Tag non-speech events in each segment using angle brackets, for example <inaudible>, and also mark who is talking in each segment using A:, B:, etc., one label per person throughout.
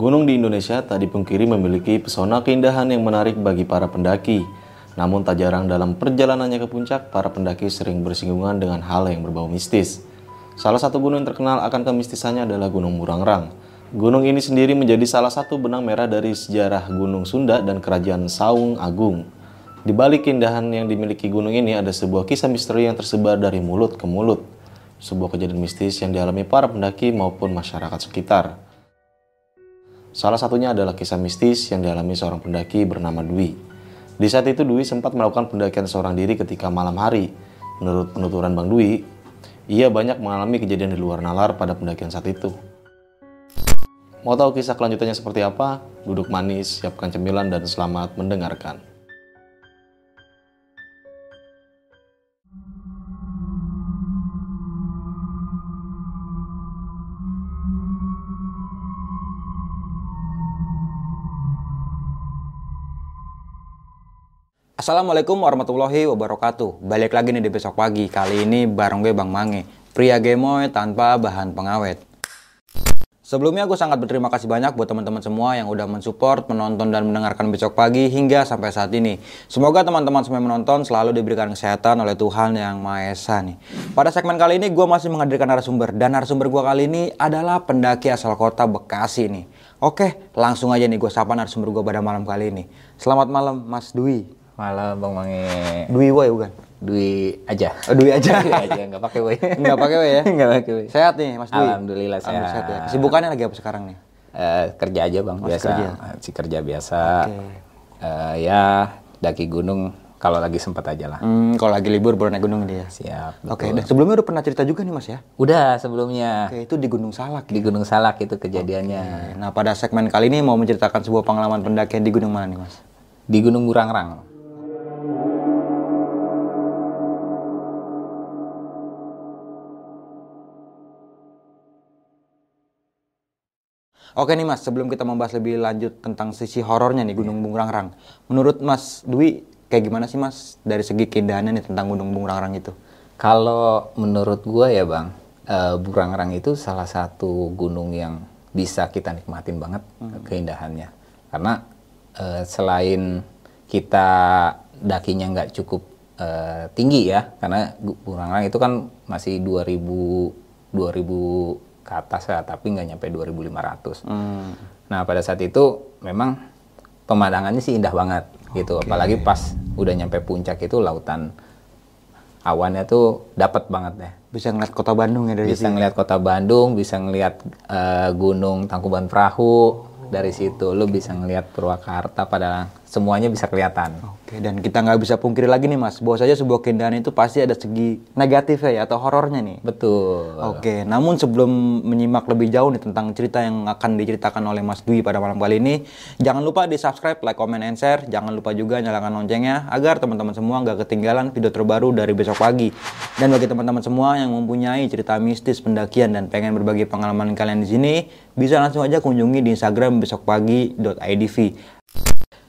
A: Gunung di Indonesia tak dipungkiri memiliki pesona keindahan yang menarik bagi para pendaki. Namun tak jarang dalam perjalanannya ke puncak, para pendaki sering bersinggungan dengan hal yang berbau mistis. Salah satu gunung yang terkenal akan kemistisannya adalah Gunung Burangrang. Gunung ini sendiri menjadi salah satu benang merah dari sejarah Gunung Sunda dan Kerajaan Saung Agung. Di balik keindahan yang dimiliki gunung ini ada sebuah kisah misteri yang tersebar dari mulut ke mulut. Sebuah kejadian mistis yang dialami para pendaki maupun masyarakat sekitar. Salah satunya adalah kisah mistis yang dialami seorang pendaki bernama Dwi. Di saat itu Dwi sempat melakukan pendakian seorang diri ketika malam hari. Menurut penuturan Bang Dwi, ia banyak mengalami kejadian di luar nalar pada pendakian saat itu. Mau tahu kisah kelanjutannya seperti apa? Duduk manis, siapkan cemilan, dan selamat mendengarkan.
B: Assalamualaikum warahmatullahi wabarakatuh. Balik lagi nih di besok pagi. Kali ini bareng gue Bang Mange. Pria gemoy tanpa bahan pengawet. Sebelumnya gue sangat berterima kasih banyak buat teman-teman semua yang udah mensupport, menonton dan mendengarkan besok pagi hingga sampai saat ini. Semoga teman-teman semua yang menonton selalu diberikan kesehatan oleh Tuhan yang Maha Esa nih. Pada segmen kali ini gue masih menghadirkan narasumber dan narasumber gue kali ini adalah pendaki asal kota Bekasi nih. Oke, langsung aja nih gue sapa narasumber gue pada malam kali ini. Selamat malam Mas Dwi.
C: Malam Bang Mange.
B: Dwi Woy bukan?
C: Dwi aja.
B: Oh, Dwi aja.
C: Dwi aja nggak pakai Woy.
B: Nggak pakai Woy ya? <laughs>
C: Nggak pakai Woy.
B: Sehat nih Mas Dwi?
C: Alhamdulillah sehat.
B: Alhamdulillah sehat ya. Kesibukannya lagi apa sekarang nih?
C: Eh, kerja aja Bang,
B: Masih
C: biasa.
B: kerja?
C: Masih kerja biasa.
B: Oke.
C: Eh, ya daki gunung kalau lagi sempat aja lah.
B: Hmm, kalau lagi libur baru naik gunung dia.
C: Siap.
B: Oke,
C: betul.
B: dan sebelumnya udah pernah cerita juga nih Mas ya?
C: Udah sebelumnya
B: Oke, itu di Gunung Salak.
C: di Gunung Salak itu kejadiannya.
B: Nah, pada segmen kali ini mau menceritakan sebuah pengalaman pendakian di gunung mana nih Mas?
C: Di Gunung Burangrang.
B: Oke nih Mas, sebelum kita membahas lebih lanjut tentang sisi horornya nih Gunung Burangrang. Menurut Mas Dwi, kayak gimana sih Mas dari segi keindahannya nih tentang Gunung Burangrang itu?
C: Kalau menurut gua ya Bang, eh, Burangrang itu salah satu gunung yang bisa kita nikmatin banget keindahannya. Karena eh, selain kita dakinya nggak cukup eh, tinggi ya, karena Gu- Burangrang itu kan masih 2000 2000 ke atas ya, tapi nggak nyampe 2500.
B: Hmm.
C: Nah pada saat itu memang pemandangannya sih indah banget gitu, apalagi pas udah nyampe puncak itu lautan awannya tuh dapat banget deh.
B: Bisa ngeliat kota Bandung ya dari
C: Bisa
B: situ.
C: ngelihat kota Bandung, bisa ngelihat eh, gunung Tangkuban Perahu dari situ, lu bisa ngelihat Purwakarta pada semuanya bisa kelihatan.
B: Oke, dan kita nggak bisa pungkiri lagi nih Mas, bahwa saja sebuah keindahan itu pasti ada segi negatifnya ya atau horornya nih.
C: Betul.
B: Oke, namun sebelum menyimak lebih jauh nih tentang cerita yang akan diceritakan oleh Mas Dwi pada malam kali ini, jangan lupa di subscribe, like, comment, and share. Jangan lupa juga nyalakan loncengnya agar teman-teman semua nggak ketinggalan video terbaru dari besok pagi. Dan bagi teman-teman semua yang mempunyai cerita mistis pendakian dan pengen berbagi pengalaman kalian di sini, bisa langsung aja kunjungi di Instagram besokpagi.idv.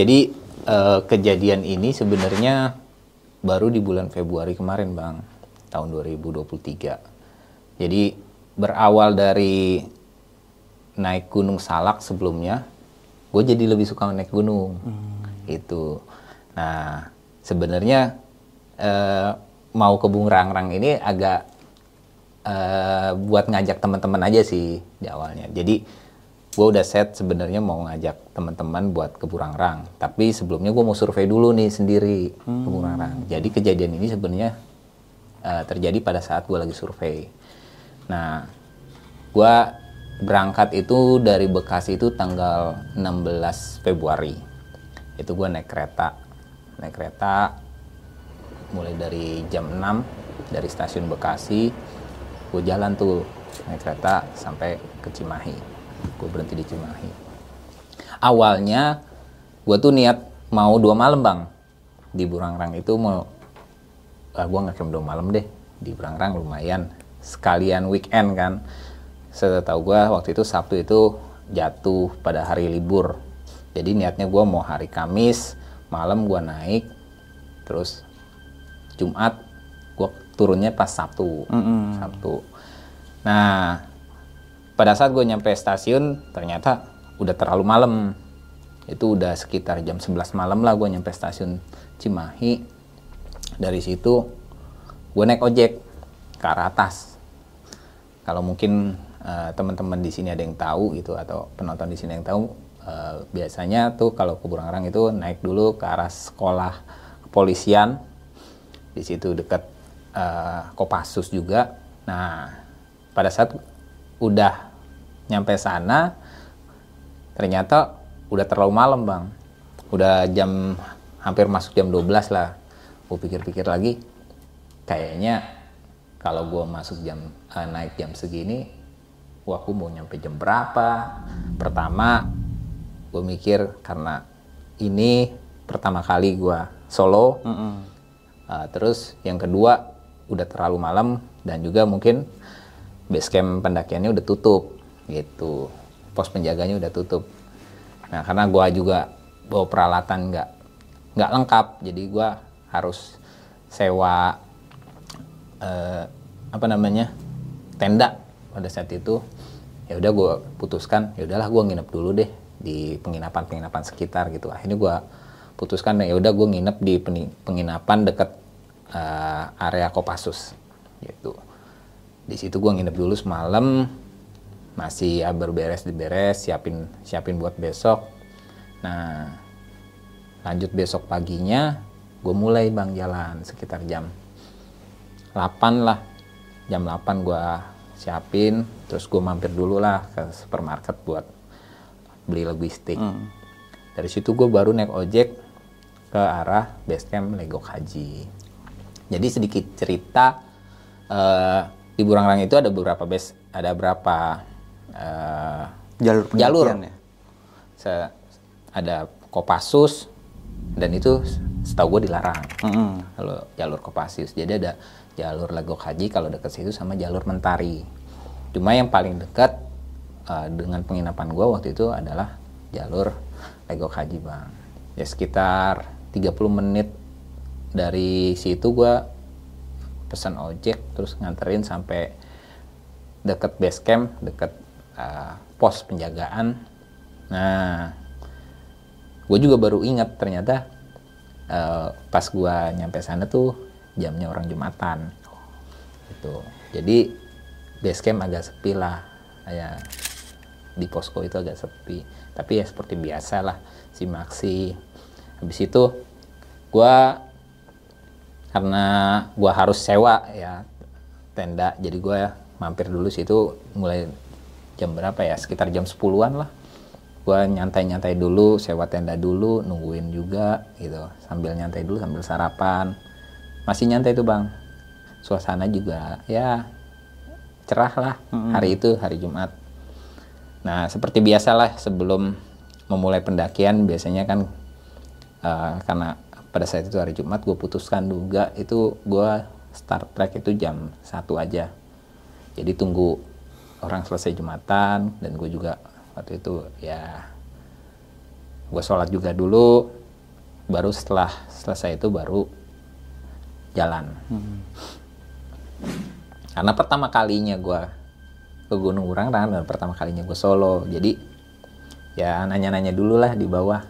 C: Jadi eh, kejadian ini sebenarnya baru di bulan Februari kemarin, Bang, tahun 2023. Jadi berawal dari naik Gunung Salak sebelumnya, gue jadi lebih suka naik gunung, gitu. Nah, sebenarnya eh, mau ke Bungrang-rang ini agak eh, buat ngajak teman-teman aja sih di awalnya. Jadi gue udah set sebenarnya mau ngajak teman-teman buat ke Burangrang. Tapi sebelumnya gue mau survei dulu nih sendiri ke Burangrang. Jadi kejadian ini sebenarnya eh, terjadi pada saat gue lagi survei. Nah, gue berangkat itu dari Bekasi itu tanggal 16 Februari itu gue naik kereta naik kereta mulai dari jam 6 dari stasiun Bekasi gue jalan tuh naik kereta sampai ke Cimahi gue berhenti di Cimahi awalnya gue tuh niat mau dua malam bang. Di Burangrang itu mau ah, gue nggak dua malam deh. Di Burangrang lumayan. Sekalian weekend kan. Setahu gue waktu itu Sabtu itu jatuh pada hari libur. Jadi niatnya gue mau hari Kamis malam gue naik terus Jumat gue turunnya pas Sabtu. Sabtu. Nah pada saat gue nyampe stasiun ternyata udah terlalu malam. Itu udah sekitar jam 11 malam lah gue nyampe stasiun Cimahi. Dari situ gue naik ojek ke arah atas. Kalau mungkin uh, teman-teman di sini ada yang tahu gitu atau penonton di sini yang tahu uh, biasanya tuh kalau ke Burangrang itu naik dulu ke arah sekolah kepolisian. Di situ dekat uh, Kopassus juga. Nah pada saat udah nyampe sana ternyata udah terlalu malam bang. Udah jam hampir masuk jam 12 lah. Gue pikir-pikir lagi kayaknya kalau gue masuk jam uh, naik jam segini wah aku mau nyampe jam berapa? Pertama gue mikir karena ini pertama kali gue solo. Mm -hmm. uh, terus yang kedua udah terlalu malam dan juga mungkin base camp pendakiannya udah tutup gitu. Pos penjaganya udah tutup. Nah karena gue juga bawa peralatan nggak nggak lengkap jadi gue harus sewa eh, apa namanya tenda pada saat itu. Ya udah gue putuskan ya udahlah gue nginep dulu deh di penginapan penginapan sekitar gitu. Akhirnya gue putuskan ya udah gue nginep di penginapan deket uh, area Kopassus gitu. Di situ gue nginep dulu semalam masih ya, berberes diberes siapin siapin buat besok. Nah lanjut besok paginya gue mulai bang jalan sekitar jam 8 lah. Jam 8 gue siapin terus gue mampir dulu lah ke supermarket buat beli logistik. Hmm. dari situ gue baru naik ojek ke arah base camp Legok Haji jadi sedikit cerita uh, di Burangrang itu ada beberapa base ada berapa uh,
B: jalur
C: jalur. ya? Se ada Kopassus dan itu setahu gue dilarang. Mm -hmm. kalau jalur Kopassus. Jadi ada jalur Legok Haji kalau dekat situ sama jalur Mentari. Cuma yang paling dekat uh, dengan penginapan gue waktu itu adalah jalur Legok Haji bang. Ya sekitar 30 menit dari situ gue pesan ojek terus nganterin sampai deket base camp deket uh, pos penjagaan. Nah gue juga baru ingat ternyata uh, pas gue nyampe sana tuh jamnya orang jumatan. Gitu. Jadi base camp agak sepi lah. Ya di posko itu agak sepi. Tapi ya seperti biasa lah si Maxi. Habis itu gue karena gue harus sewa ya tenda. Jadi gue mampir dulu situ mulai jam berapa ya? Sekitar jam 10-an lah. Gue nyantai-nyantai dulu sewa tenda dulu nungguin juga gitu. Sambil nyantai dulu sambil sarapan. Masih nyantai tuh bang. Suasana juga ya cerah lah mm-hmm. hari itu hari Jumat. Nah seperti biasalah sebelum memulai pendakian biasanya kan uh, karena pada saat itu hari Jumat gue putuskan juga. Itu gue start track itu jam satu aja. Jadi tunggu orang selesai Jumatan dan gue juga waktu itu ya gue sholat juga dulu baru setelah selesai itu baru jalan. Hmm. karena pertama kalinya gue ke Gunung Urang dan pertama kalinya gue solo. Jadi ya nanya-nanya dulu lah di bawah.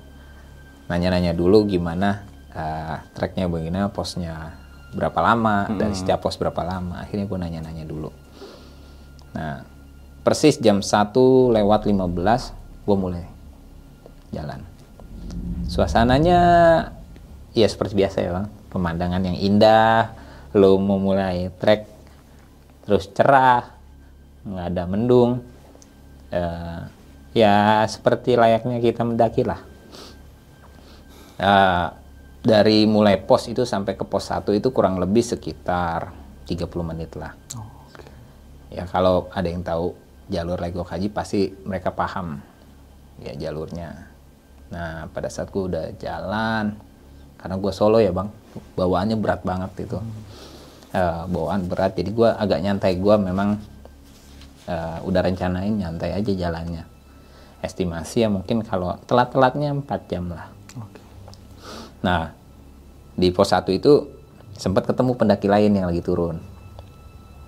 C: Nanya-nanya dulu gimana uh, tracknya begini posnya berapa lama hmm. dari setiap pos berapa lama. Akhirnya gue nanya-nanya dulu. Nah persis jam 1 lewat 15 gue mulai jalan suasananya ya seperti biasa ya bang pemandangan yang indah lo mau mulai trek terus cerah nggak ada mendung Eh, ya seperti layaknya kita mendaki lah. Eh, dari mulai pos itu sampai ke pos 1 itu kurang lebih sekitar 30 menit lah. Ya kalau ada yang tahu jalur Lego Haji pasti mereka paham ya jalurnya. Nah pada saat gue udah jalan, karena gue solo ya bang, bawaannya berat banget itu. Eh, bawaan berat, jadi gue agak nyantai. Gue memang eh, udah rencanain nyantai aja jalannya. Estimasi ya mungkin kalau telat-telatnya 4 jam lah. Nah, di pos 1 itu sempat ketemu pendaki lain yang lagi turun.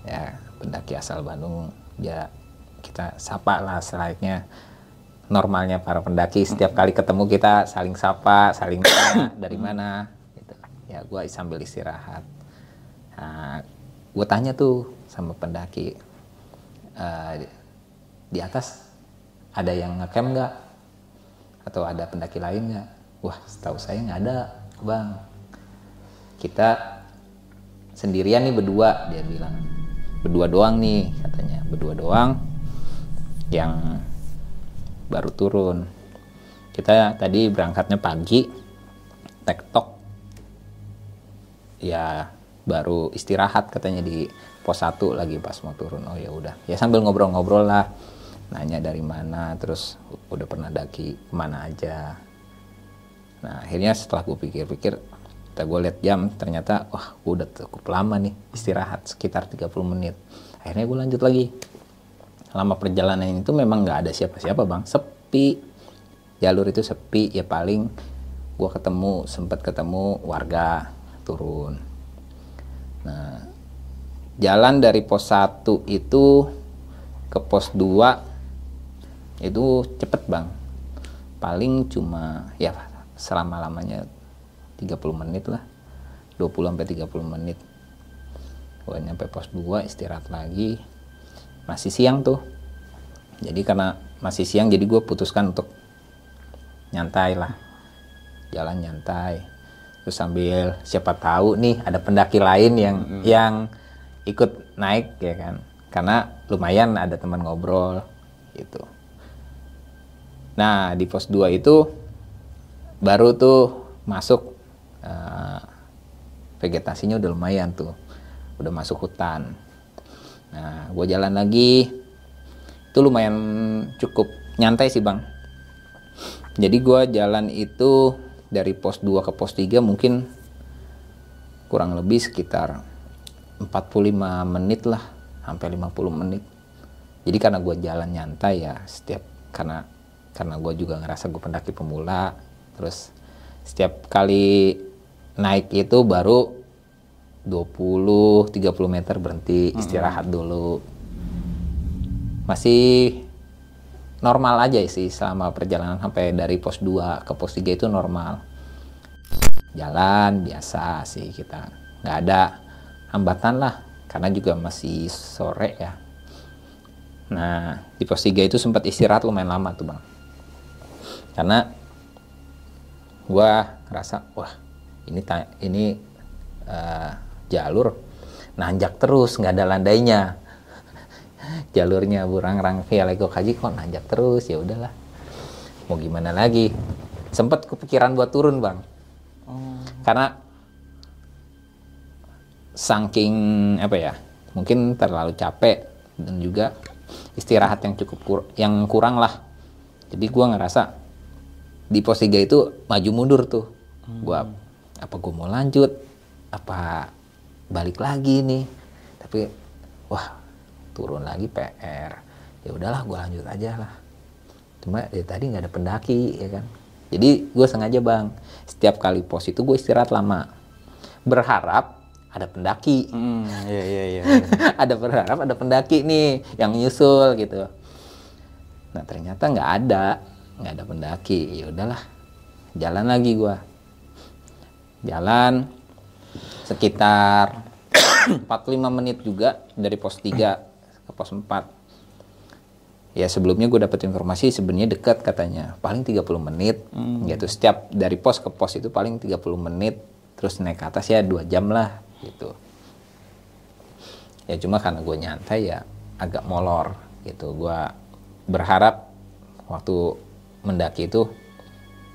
C: Ya, pendaki asal Bandung. Ya, kita sapa lah selayaknya normalnya para pendaki. Setiap kali ketemu kita saling sapa, saling tanya <coughs> dari mana. Gitu. Ya, gue sambil istirahat. Nah, gue tanya tuh sama pendaki, "Eh, di atas ada yang ngecamp nggak? Atau ada pendaki lain nggak? Wah, setahu saya nggak ada, bang. Kita sendirian nih berdua, dia bilang. Berdua doang nih, katanya. Berdua doang yang baru turun. Kita tadi berangkatnya pagi, tektok. Ya, baru istirahat katanya di pos 1 lagi pas mau turun. Oh ya udah. Ya sambil ngobrol-ngobrol lah. Nanya dari mana, terus udah pernah daki ke mana aja. Nah akhirnya setelah gue pikir-pikir, kita gue lihat jam, ternyata wah gue udah cukup lama nih istirahat sekitar 30 menit. Akhirnya gue lanjut lagi. Lama perjalanan itu memang nggak ada siapa-siapa bang, sepi. Jalur itu sepi, ya paling gue ketemu, sempat ketemu warga turun. Nah, jalan dari pos 1 itu ke pos 2 itu cepet bang. Paling cuma ya selama lamanya 30 menit lah. 20 sampai 30 menit. Gue nyampe pos 2 istirahat lagi masih siang tuh. Jadi karena masih siang jadi gue putuskan untuk nyantai lah. Jalan nyantai. Terus sambil siapa tahu nih ada pendaki lain yang yang ikut naik ya kan. Karena lumayan ada teman ngobrol gitu. Nah di pos 2 itu baru tuh masuk eh, vegetasinya udah lumayan tuh. Udah masuk hutan nah gue jalan lagi. Itu lumayan cukup nyantai sih bang. Jadi gue jalan itu dari pos 2 ke pos 3 mungkin kurang lebih sekitar 45 menit lah sampai 50 menit. Jadi karena gue jalan nyantai ya setiap karena karena gue juga ngerasa gue pendaki pemula. Terus setiap kali naik itu baru 20 30 meter berhenti istirahat dulu. Masih normal aja sih selama perjalanan sampai dari pos 2 ke pos 3 itu normal. Jalan biasa sih kita. Nggak ada hambatan lah karena juga masih sore ya. Nah di pos 3 itu sempat istirahat lumayan lama tuh bang. Karena gua ngerasa wah ini ini eh, jalur nanjak terus nggak ada landainya. Jalurnya Burangrang via Lego Kaji kok nanjak terus ya udahlah. Mau gimana lagi? Sempat kepikiran buat turun bang. Karena saking apa ya mungkin terlalu capek dan juga istirahat yang cukup kur- yang kurang lah. Jadi gua ngerasa di pos 3 itu maju mundur tuh. Gua apa gua mau lanjut? Apa balik lagi nih. Tapi wah turun lagi PR ya udahlah gua lanjut aja lah. Cuma ya tadi nggak ada pendaki ya kan? Jadi gue sengaja bang. Setiap kali pos itu gue istirahat lama. Berharap ada pendaki.
B: Hmm, iya iya iya. <laughs>
C: ada berharap ada pendaki nih yang nyusul gitu. Nah ternyata nggak ada. Nggak ada pendaki. Ya udahlah. Jalan lagi gua. Jalan sekitar <coughs> 45 menit juga dari pos 3 ke pos 4 ya sebelumnya gue dapat informasi sebenarnya dekat katanya. Paling 30 menit. Gitu. Setiap dari pos ke pos itu paling 30 menit. Terus naik ke atas ya dua jam lah gitu. Ya cuma karena gue nyantai ya agak molor gitu. Gue berharap waktu mendaki itu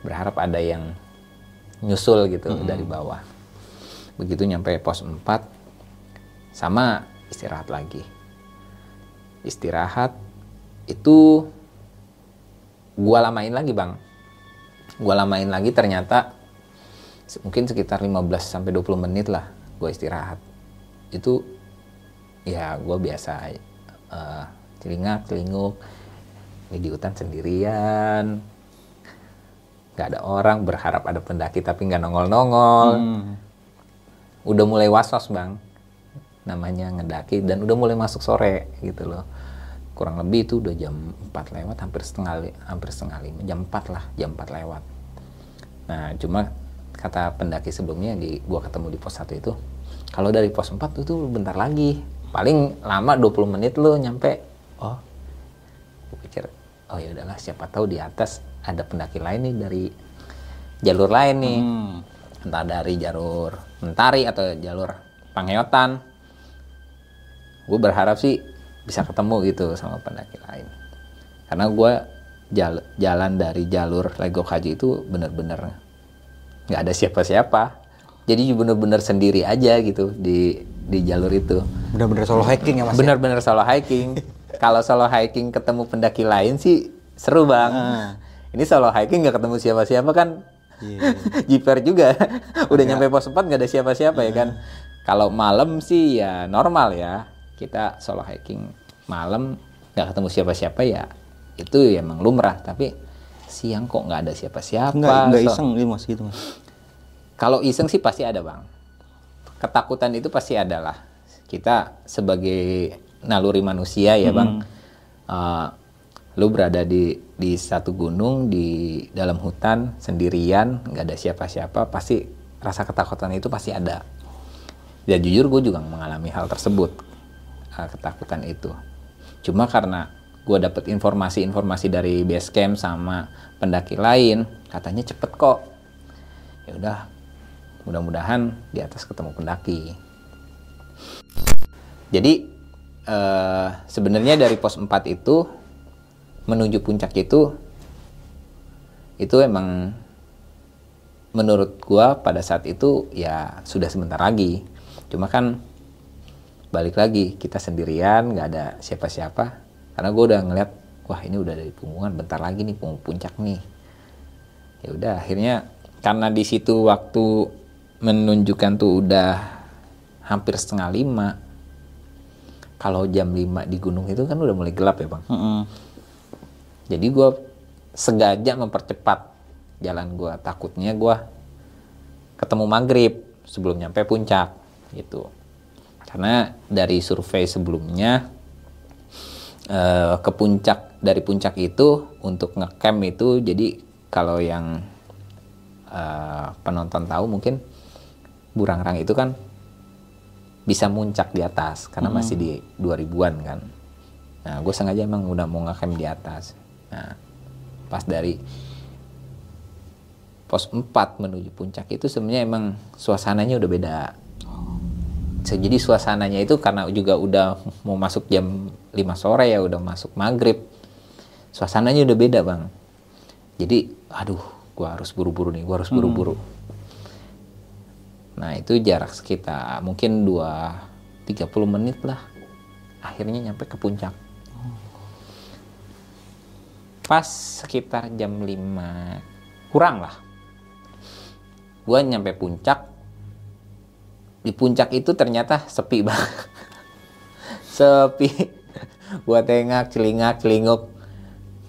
C: berharap ada yang nyusul gitu dari bawah. Begitu nyampe pos 4 sama istirahat lagi. Istirahat itu gua lamain lagi, Bang. Gua lamain lagi ternyata mungkin sekitar 15 sampai 20 menit lah gua istirahat. Itu ya gua biasa eh celingak, celinguk ini di hutan sendirian nggak ada orang berharap ada pendaki tapi nggak nongol-nongol udah mulai was-was bang. Namanya ngedaki dan udah mulai masuk sore gitu loh. Kurang lebih itu udah jam 4 lewat hampir setengah hampir setengah lima jam 4 lah jam 4 lewat. Nah cuma kata pendaki sebelumnya di gua ketemu di pos 1 itu kalau dari pos 4 itu bentar lagi paling lama 20 menit lo nyampe. Oh gue pikir oh ya udahlah siapa tahu di atas ada pendaki lain nih dari jalur lain nih. Entah dari jalur mentari atau jalur pangyotan gue berharap sih bisa ketemu gitu sama pendaki lain karena gue jal- jalan dari jalur Legok Haji itu bener-bener nggak ada siapa-siapa jadi bener-bener sendiri aja gitu di di jalur itu
B: Bener-bener solo hiking ya mas.
C: benar-benar solo hiking. Kalau solo hiking ketemu pendaki lain sih seru bang. Ini solo hiking nggak ketemu siapa-siapa kan? <laughs> Jiper juga. <laughs> Udah nyampe pos 4 nggak ada siapa-siapa ya kan? Kalau malam sih ya normal ya. Kita solo hiking malam nggak ketemu siapa-siapa ya itu ya emang lumrah. Tapi siang kok nggak ada siapa-siapa.
B: Enggak
C: So-
B: iseng gitu mas gitu mas.
C: kalau iseng sih pasti ada bang. Ketakutan itu pasti ada lah. Kita sebagai naluri manusia ya bang, eh, lu berada di di satu gunung di dalam hutan sendirian, nggak ada siapa-siapa, pasti rasa ketakutan itu pasti ada. Ya jujur gue juga mengalami hal tersebut, eh, ketakutan itu. Cuma karena gue dapet informasi-informasi dari base camp sama pendaki lain, katanya cepet kok ya udah mudah-mudahan di atas ketemu pendaki jadi eh, sebenarnya dari pos 4 itu menuju puncak itu itu emang menurut gua pada saat itu ya sudah sebentar lagi. Cuma kan balik lagi kita sendirian nggak ada siapa-siapa. Karena gua udah ngeliat wah ini udah dari punggungan bentar lagi nih punggung puncak nih. Ya udah akhirnya karena di situ waktu menunjukkan tuh udah hampir setengah lima kalau jam 5 di gunung itu kan udah mulai gelap ya bang.
B: Mm-mm.
C: Jadi gue sengaja mempercepat jalan gue takutnya gue ketemu maghrib sebelum nyampe puncak gitu karena dari survei sebelumnya eh, ke puncak dari puncak itu untuk ngecamp itu jadi kalau yang eh, penonton tahu mungkin Burangrang itu kan bisa muncak di atas karena masih di 2000-an kan. Nah, gue sengaja emang udah mau ngecamp di atas. Nah, pas dari pos 4 menuju puncak itu sebenarnya emang suasananya udah beda. Jadi suasananya itu karena juga udah mau masuk jam 5 sore ya, udah masuk maghrib. Suasananya udah beda bang. Jadi, aduh, gua harus buru-buru nih, gua harus buru-buru. Nah itu jarak sekitar mungkin 2 30 menit lah. Akhirnya nyampe ke puncak. Pas sekitar jam 5 kurang lah. Gua nyampe puncak. Di puncak itu ternyata sepi banget. <laughs> sepi. Gua tengok, celingak, celinguk.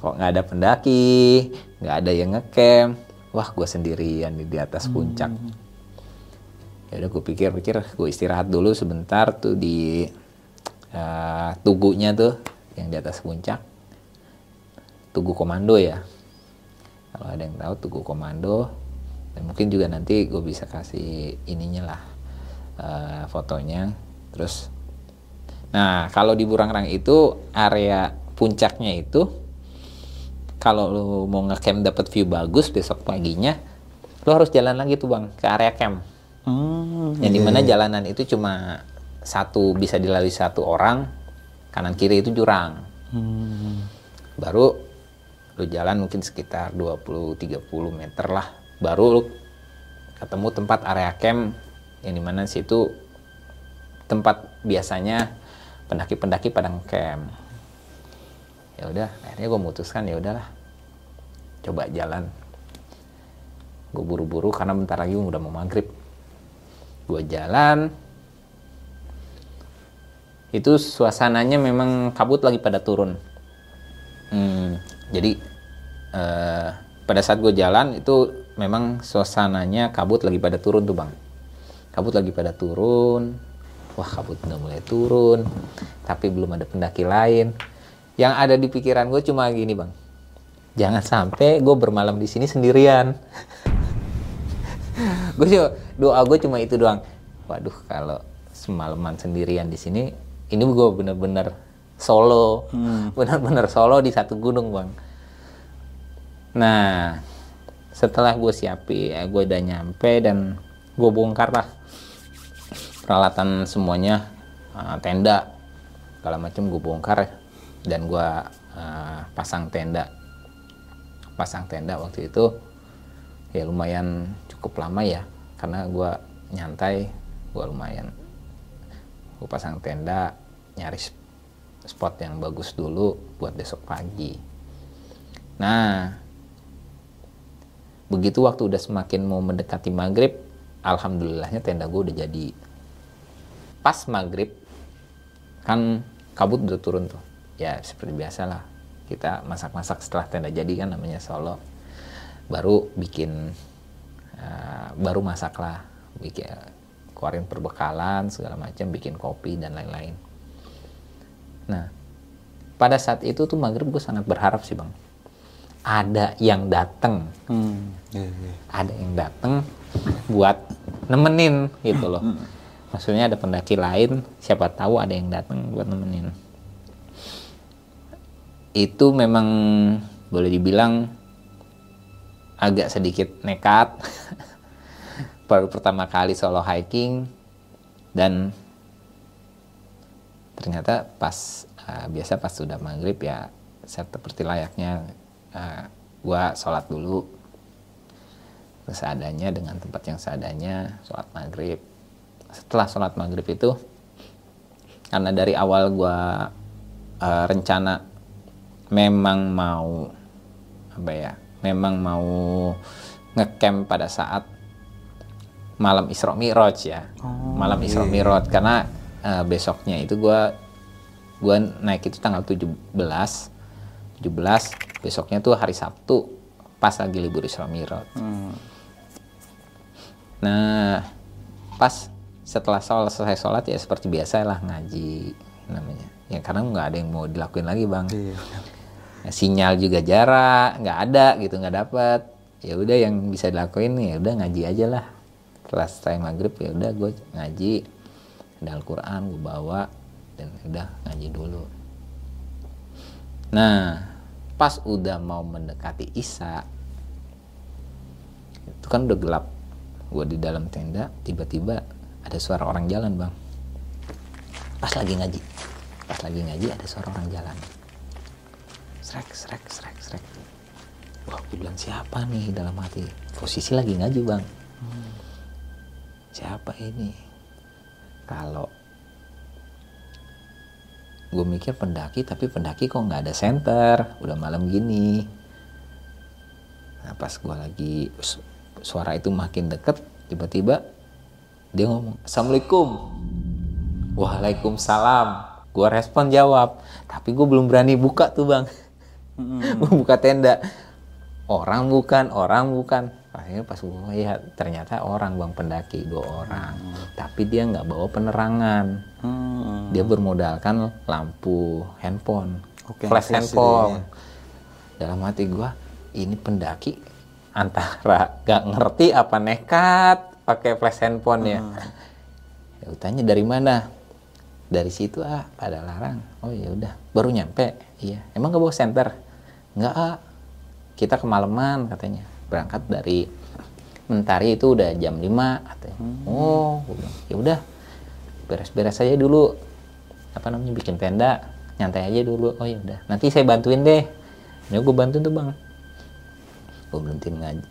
C: Kok nggak ada pendaki, nggak ada yang ngecamp. Wah, gua sendirian di atas puncak ya udah gue pikir-pikir gue istirahat dulu sebentar tuh di eh, tugunya tuh yang di atas puncak tugu komando ya. Kalau ada yang tahu tugu komando dan mungkin juga nanti gue bisa kasih ininya lah eh, fotonya. Terus nah kalau di Burangrang itu area puncaknya itu kalau lu mau ngecamp dapat view bagus besok paginya lu harus jalan lagi tuh bang ke area camp.
B: Hmm,
C: yang di mana jalanan itu cuma satu bisa dilalui satu orang kanan kiri itu jurang.
B: Hmm.
C: baru lu jalan mungkin sekitar 20-30 meter lah baru lu ketemu tempat area camp yang di mana situ tempat biasanya pendaki-pendaki pada camp ya udah akhirnya gue memutuskan ya udahlah coba jalan. Gue buru-buru karena bentar lagi udah mau maghrib. Gue jalan. Itu suasananya memang kabut lagi pada turun. Hmm, jadi eh, pada saat gue jalan itu memang suasananya kabut lagi pada turun tuh bang. Kabut lagi pada turun. Wah kabut udah mulai turun tapi belum ada pendaki lain. Yang ada di pikiran gue cuma gini bang. Jangan sampai gue bermalam di sini sendirian. <laughs> Gue doa gue cuma itu doang. Waduh kalau semalaman sendirian di sini ini gue bener-bener solo. Hmm. <laughs> bener-bener solo di satu gunung bang. Nah setelah gue siapi ya gue udah nyampe dan gue bongkar lah peralatan semuanya uh, tenda segala macam gue bongkar dan gue uh, pasang tenda. Pasang tenda waktu itu ya lumayan cukup lama ya karena gue nyantai gue lumayan. Gue pasang tenda nyari spot yang bagus dulu buat besok pagi. Nah begitu waktu udah semakin mau mendekati maghrib alhamdulillahnya tenda gue udah jadi. Pas maghrib kan kabut udah turun tuh. Ya seperti biasa lah kita masak-masak setelah tenda jadi kan namanya solo. Baru bikin uh, baru masak lah bikin keluarin perbekalan segala macam bikin kopi dan lain-lain nah pada saat itu tuh maghrib gue sangat berharap sih bang. Ada yang datang hmm, yeah, yeah. ada yang datang buat nemenin gitu loh. Hmm. maksudnya ada pendaki lain siapa tahu ada yang datang buat nemenin. Itu memang boleh dibilang agak sedikit nekat. <laughs> Baru pertama kali solo hiking dan ternyata pas uh, biasa pas sudah maghrib ya seperti layaknya uh, gua sholat dulu seadanya dengan tempat yang seadanya sholat maghrib setelah sholat maghrib itu karena dari awal gua uh, rencana memang mau apa ya memang mau ngecamp pada saat malam Isra Mi'raj ya. Oh, malam Isra iya. Mi'raj karena uh, besoknya itu gua gua naik itu tanggal 17 17 besoknya tuh hari Sabtu pas lagi libur Isra Mi'raj. Hmm. Nah, pas setelah sholat selesai sholat ya seperti biasa lah ngaji namanya. Ya karena nggak ada yang mau dilakuin lagi bang. Iya. Ya, sinyal juga jarak nggak ada gitu nggak dapat. Ya udah yang bisa dilakuin ya udah ngaji aja lah setelah selesai maghrib ya udah gue ngaji ada Al-Quran gue bawa dan udah ngaji dulu. Nah pas udah mau mendekati Isya itu kan udah gelap. Gue di dalam tenda tiba-tiba ada suara orang jalan bang. Pas lagi ngaji pas lagi ngaji ada suara orang jalan. Srek srek srek srek. Wah gue bilang siapa nih? Dalam hati posisi lagi ngaji bang. Hmm. Siapa ini kalau gue mikir pendaki tapi pendaki kok nggak ada center udah malam gini. Nah pas gue lagi suara itu makin deket tiba-tiba dia ngomong assalamualaikum. Waalaikumsalam. Gue respon jawab tapi gue belum berani buka tuh bang. Hmm. <laughs> buka tenda. Orang bukan orang bukan akhirnya pas gue lihat ternyata orang bang pendaki dua orang. Hmm. tapi dia nggak bawa penerangan. Hmm. dia bermodalkan lampu handphone okay, flash handphone. dalam hati gue ini pendaki antara gak ngerti apa nekat pakai flash handphone ya. Hmm. ya tanya dari mana? Dari situ ah pada larang. Oh ya udah. Baru nyampe? Iya. Emang gak bawa center nggak ah kita kemalaman katanya berangkat dari Mentari itu udah jam 5 katanya. Hmm. Oh, ya udah. Beres-beres aja dulu. Apa namanya bikin tenda, nyantai aja dulu. Oh ya udah. Nanti saya bantuin deh ya gue bantuin tuh bang gue berhenti ngaji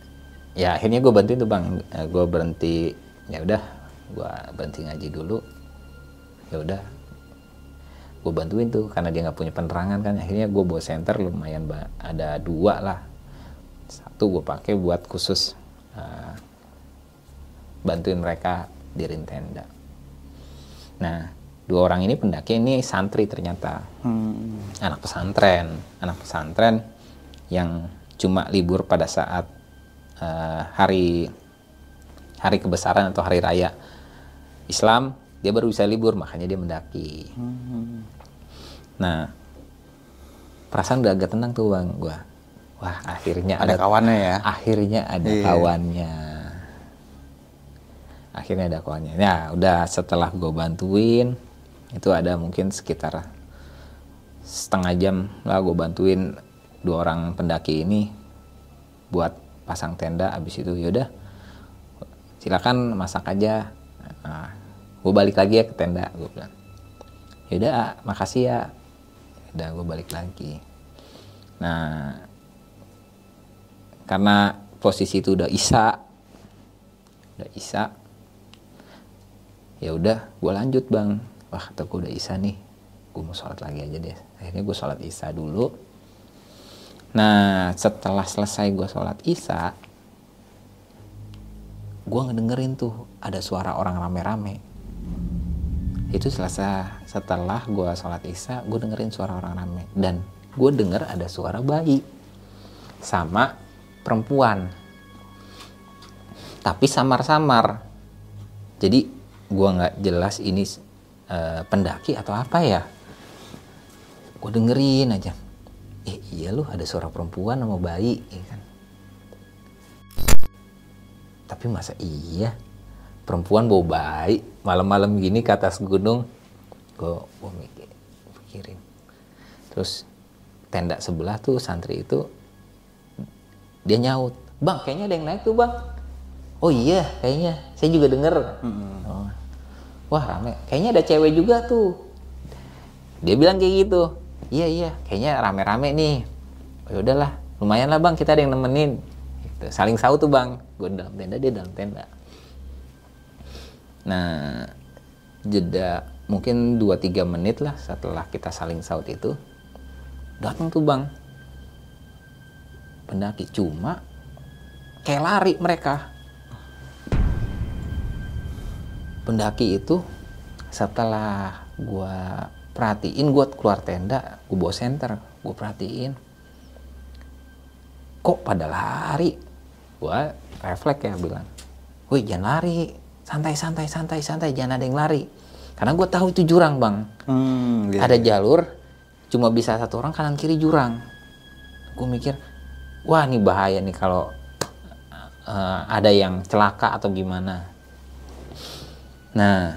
C: ya akhirnya gue bantuin tuh bang gue berhenti ya udah gue berhenti ngaji dulu ya udah gue bantuin tuh karena dia nggak punya penerangan kan akhirnya gue bawa center lumayan ada dua lah satu gue pakai buat khusus uh, bantuin mereka dirin tenda nah dua orang ini pendaki ini santri ternyata. Anak pesantren anak pesantren yang cuma libur pada saat uh, hari hari kebesaran atau hari raya Islam dia baru bisa libur makanya dia mendaki. Nah perasaan udah agak tenang tuh bang gua wah akhirnya
B: Ada kawannya ya?
C: akhirnya ada
B: Iya.
C: kawannya. Akhirnya ada kawannya. Ya udah setelah gue bantuin itu ada mungkin sekitar setengah jam lah gue bantuin dua orang pendaki ini buat pasang tenda. Abis itu yaudah silakan masak aja. Nah, gue balik lagi ya ke tenda gue bilang. Yaudah ah, makasih ya. Udah gue balik lagi. Nah karena posisi itu udah isa. Udah isa. Ya udah gue lanjut bang. Wah kata gue udah isa nih. Gue mau sholat lagi aja deh. Akhirnya gue sholat isya dulu. Nah setelah selesai gue sholat isya gue ngedengerin tuh ada suara orang rame-rame. Itu selesai. Setelah gue sholat isya gue dengerin suara orang rame. Dan gue denger ada suara bayi. Sama perempuan. Tapi samar-samar. Jadi gua nggak jelas ini eh, pendaki atau apa ya. Gue dengerin aja. Eh iya loh ada suara perempuan sama bayi ya kan? Tapi masa iya? Perempuan bawa bayi. Malam-malam gini ke atas gunung. Gue gue mikir terus tenda sebelah tuh santri itu dia nyaut bang kayaknya ada yang naik tuh bang. Oh iya kayaknya. Saya juga denger. Oh. wah rame. Kayaknya ada cewek juga tuh. Dia bilang kayak gitu. Iya iya. Kayaknya rame-rame nih. Oh, ya udahlah. Lumayan lah bang. Kita ada yang nemenin. Gitu. saling saut tuh bang. Gue dalam tenda dia dalam tenda. Nah jeda mungkin 2-3 menit lah setelah kita saling saut itu datang tuh bang pendaki. Cuma kayak lari mereka. Pendaki itu setelah gua perhatiin gua keluar tenda gua bawa senter gua perhatiin. Kok pada lari? Gua refleks ya bilang. Woi jangan lari. Santai santai santai santai. Jangan ada yang lari. Karena gua tahu itu jurang bang.
B: Hmm, gitu.
C: ada jalur cuma bisa satu orang kanan kiri jurang. Gue mikir wah ini bahaya nih kalau eh, ada yang celaka atau gimana. Nah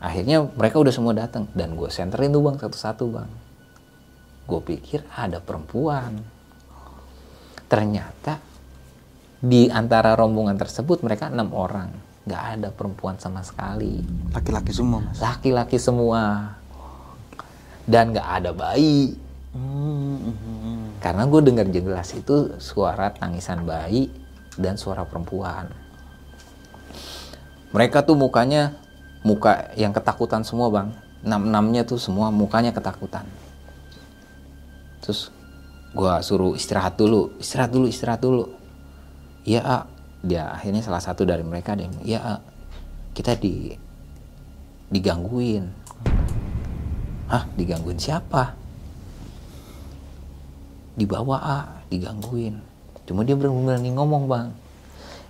C: akhirnya mereka udah semua datang dan gue senterin tuh bang satu-satu bang. Gue pikir ada perempuan. Ternyata di antara rombongan tersebut mereka enam orang. Nggak ada perempuan sama sekali.
B: Laki-laki semua mas.
C: laki-laki semua. Dan nggak ada bayi Karena gue dengar jelas itu suara tangisan bayi dan suara perempuan. Mereka tuh mukanya muka yang ketakutan semua bang. Enam enamnya tuh semua mukanya ketakutan. Terus gue suruh istirahat dulu istirahat dulu istirahat dulu. Iya dia akhirnya salah satu dari mereka yang iya kita di digangguin. Hah digangguin siapa dibawa A digangguin. Cuma dia berani ngomong bang.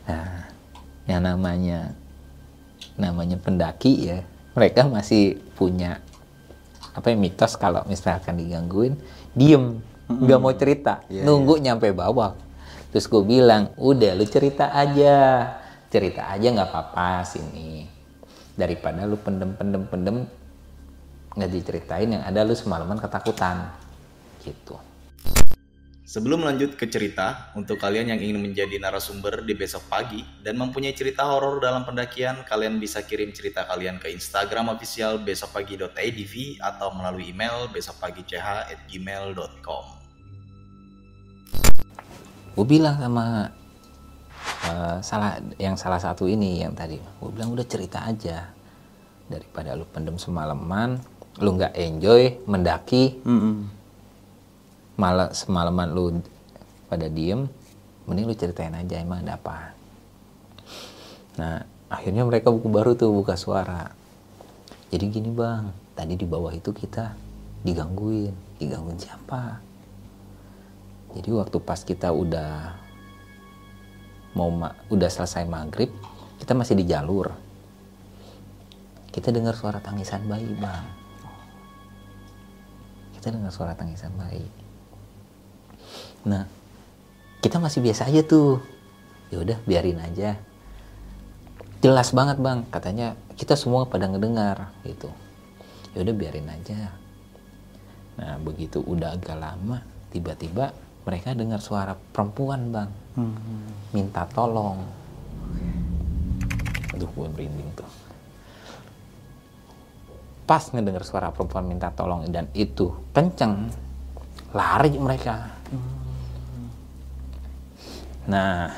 C: Nah yang namanya namanya pendaki ya mereka masih punya apa ya mitos kalau misalkan digangguin diem. Nggak mau cerita.
B: Iya,
C: nunggu nyampe bawah. Terus gue bilang udah lu cerita aja. Cerita aja nggak apa-apa sini. Daripada lu pendem pendem pendem nggak diceritain yang ada lu semalaman ketakutan. Gitu
A: Sebelum lanjut ke cerita, untuk kalian yang ingin menjadi narasumber di besok pagi dan mempunyai cerita horor dalam pendakian, kalian bisa kirim cerita kalian ke Instagram official besokpagi.idv atau melalui email besokpagi.ch@gmail.com.
C: gue bilang sama eh, salah yang salah satu ini yang tadi gue bilang udah cerita aja daripada lu pendem semalaman lu nggak enjoy mendaki
B: Mm-mm.
C: Malah semalaman lu pada diem mending lu ceritain aja emang ada apa. Nah akhirnya mereka buku baru tuh buka suara. Jadi gini bang tadi di bawah itu kita digangguin. Digangguin siapa? Jadi waktu pas kita udah mau ma- udah selesai maghrib kita masih di jalur. Kita dengar suara tangisan bayi bang. Kita dengar suara tangisan bayi nah kita masih biasa aja tuh. Ya udah biarin aja. Jelas banget bang. Katanya kita semua pada ngedengar gitu. Ya udah biarin aja. Nah begitu udah agak lama tiba-tiba mereka dengar suara perempuan bang. Minta tolong. Aduh gue merinding tuh. Pas ngedengar suara perempuan minta tolong dan itu kenceng lari mereka nah.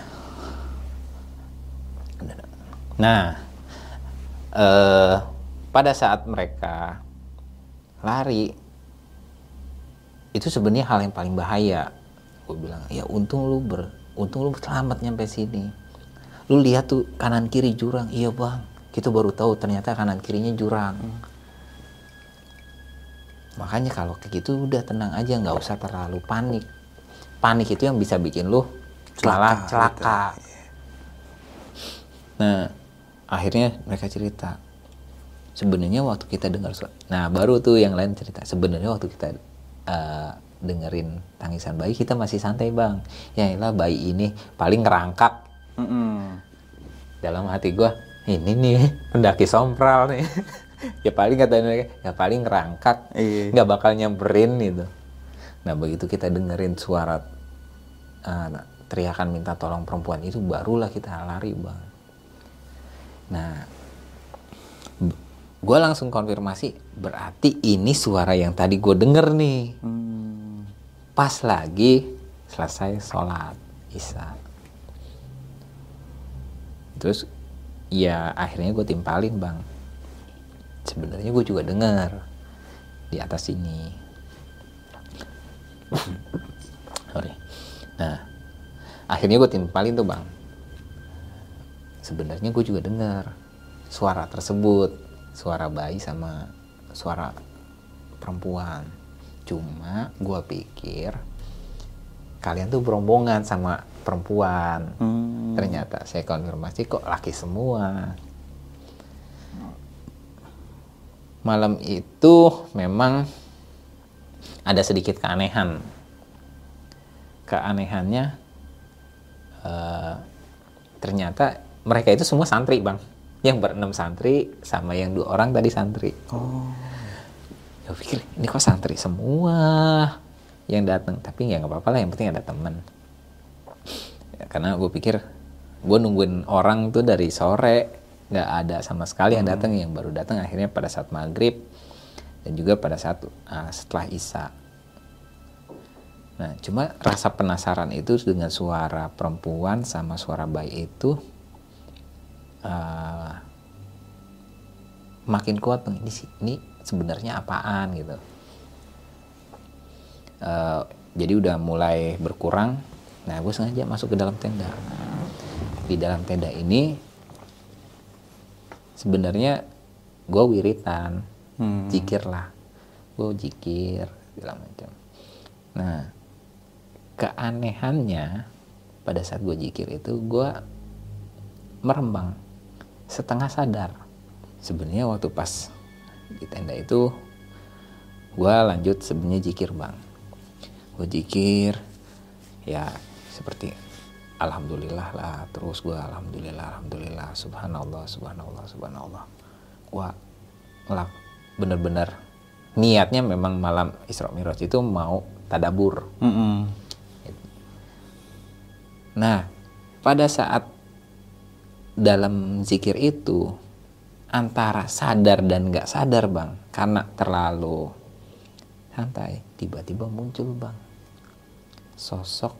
C: Nah eh, pada saat mereka lari itu sebenarnya hal yang paling bahaya. Gue bilang ya untung lu ber untung lu selamat nyampe sini. Lu lihat tuh kanan kiri jurang. Iya bang. Kita baru tahu ternyata kanan kirinya jurang. Makanya kalau kayak gitu udah tenang aja nggak usah terlalu panik. Panik itu yang bisa bikin lu malah celaka nah akhirnya mereka cerita sebenarnya waktu kita dengar suara nah baru tuh yang lain cerita sebenarnya waktu kita eh, dengerin tangisan bayi kita masih santai bang. Ya lah bayi ini paling ngerangkak.
B: Mm-mm.
C: dalam hati gua ini nih pendaki sompral nih. <laughs> Ya paling kata mereka ya paling ngerangkak
B: Iya.
C: nggak bakal nyamperin gitu. Nah begitu kita dengerin suara uh, teriakan minta tolong perempuan itu barulah kita lari bang. Nah gue langsung konfirmasi berarti ini suara yang tadi gue denger nih.
B: Hmm.
C: pas lagi selesai sholat isya. Terus ya akhirnya gue timpalin bang. Sebenarnya gue juga dengar di atas ini. <coughs> Sorry. Nah akhirnya gue timpalin tuh bang. Sebenarnya gue juga dengar suara tersebut suara bayi sama suara perempuan. Cuma gue pikir kalian tuh berombongan sama perempuan.
B: Hmm.
C: ternyata saya konfirmasi kok laki semua. Malam itu memang ada sedikit keanehan. Keanehannya eh, ternyata mereka itu semua santri bang. Yang berenam santri sama yang dua orang tadi santri.
B: Oh.
C: gue pikir ini kok santri semua yang datang? Tapi ya nggak apa-apa lah yang penting ada teman. Ya, karena gue pikir gue nungguin orang tuh dari sore nggak ada sama sekali yang datang. Yang baru datang akhirnya pada saat maghrib dan juga pada saat ah, setelah isya nah cuma rasa penasaran itu dengan suara perempuan sama suara bayi itu ah, makin kuat ini ini sebenarnya apaan? gitu. Eh, jadi udah mulai berkurang. Nah gue sengaja masuk ke dalam tenda. Di dalam tenda ini sebenarnya gue wiritan
B: Hmm.
C: jikir lah gue jikir segala macam. Nah keanehannya pada saat gue jikir itu gue merembang setengah sadar. Sebenarnya waktu pas di tenda itu gue lanjut sebenarnya jikir bang. Gue jikir ya seperti alhamdulillah lah terus gue alhamdulillah alhamdulillah subhanallah subhanallah subhanallah. Gue ngelak bener-bener niatnya memang malam Isra Mi'raj itu mau tadabur.
B: Mm-mm.
C: Nah, pada saat dalam zikir itu antara sadar dan nggak sadar bang, karena terlalu santai, tiba-tiba muncul bang sosok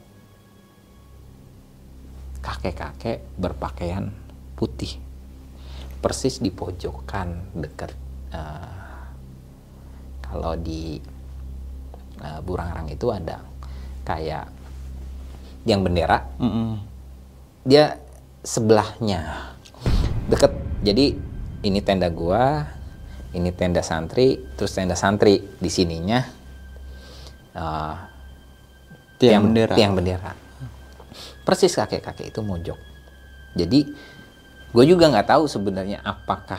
C: kakek-kakek berpakaian putih persis di pojokan dekat uh, kalau di uh, Burangrang itu ada kayak yang bendera dia sebelahnya deket. Jadi ini tenda gua ini tenda santri terus tenda santri di sininya uh,
B: Tiang bendera.
C: tiang bendera. Persis kakek kakek itu mojok. Jadi gue juga nggak tahu sebenarnya apakah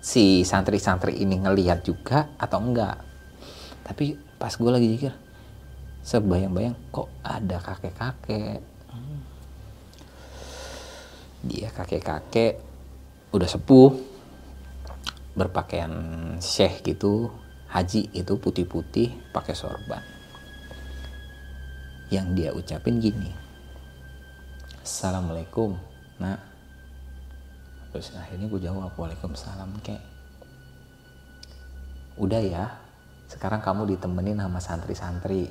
C: si santri-santri ini ngelihat juga atau enggak. Tapi pas gue lagi pikir sebayang-bayang kok ada kakek-kakek? Dia kakek-kakek udah sepuh. Berpakaian syekh gitu haji itu putih-putih pakai sorban. Yang dia ucapin gini assalamualaikum nah terus akhirnya gue jawab waalaikumsalam kek. Udah ya sekarang kamu ditemenin sama santri-santri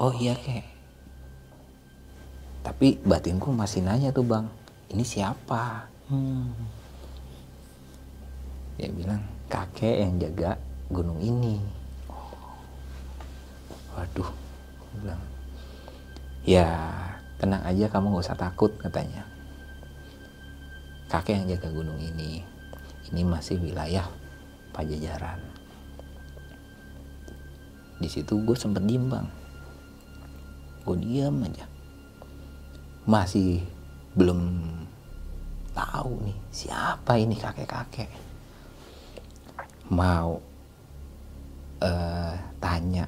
C: oh iya kek. Tapi batinku masih nanya tuh bang ini siapa? Dia bilang kakek yang jaga gunung ini. Waduh Gua bilang ya tenang aja kamu nggak usah takut katanya. Kakek yang jaga gunung ini ini masih wilayah pajajaran. Di situ gue sempet diem bang gue diam aja. Masih belum tahu nih siapa ini kakek-kakek. Mau eh, tanya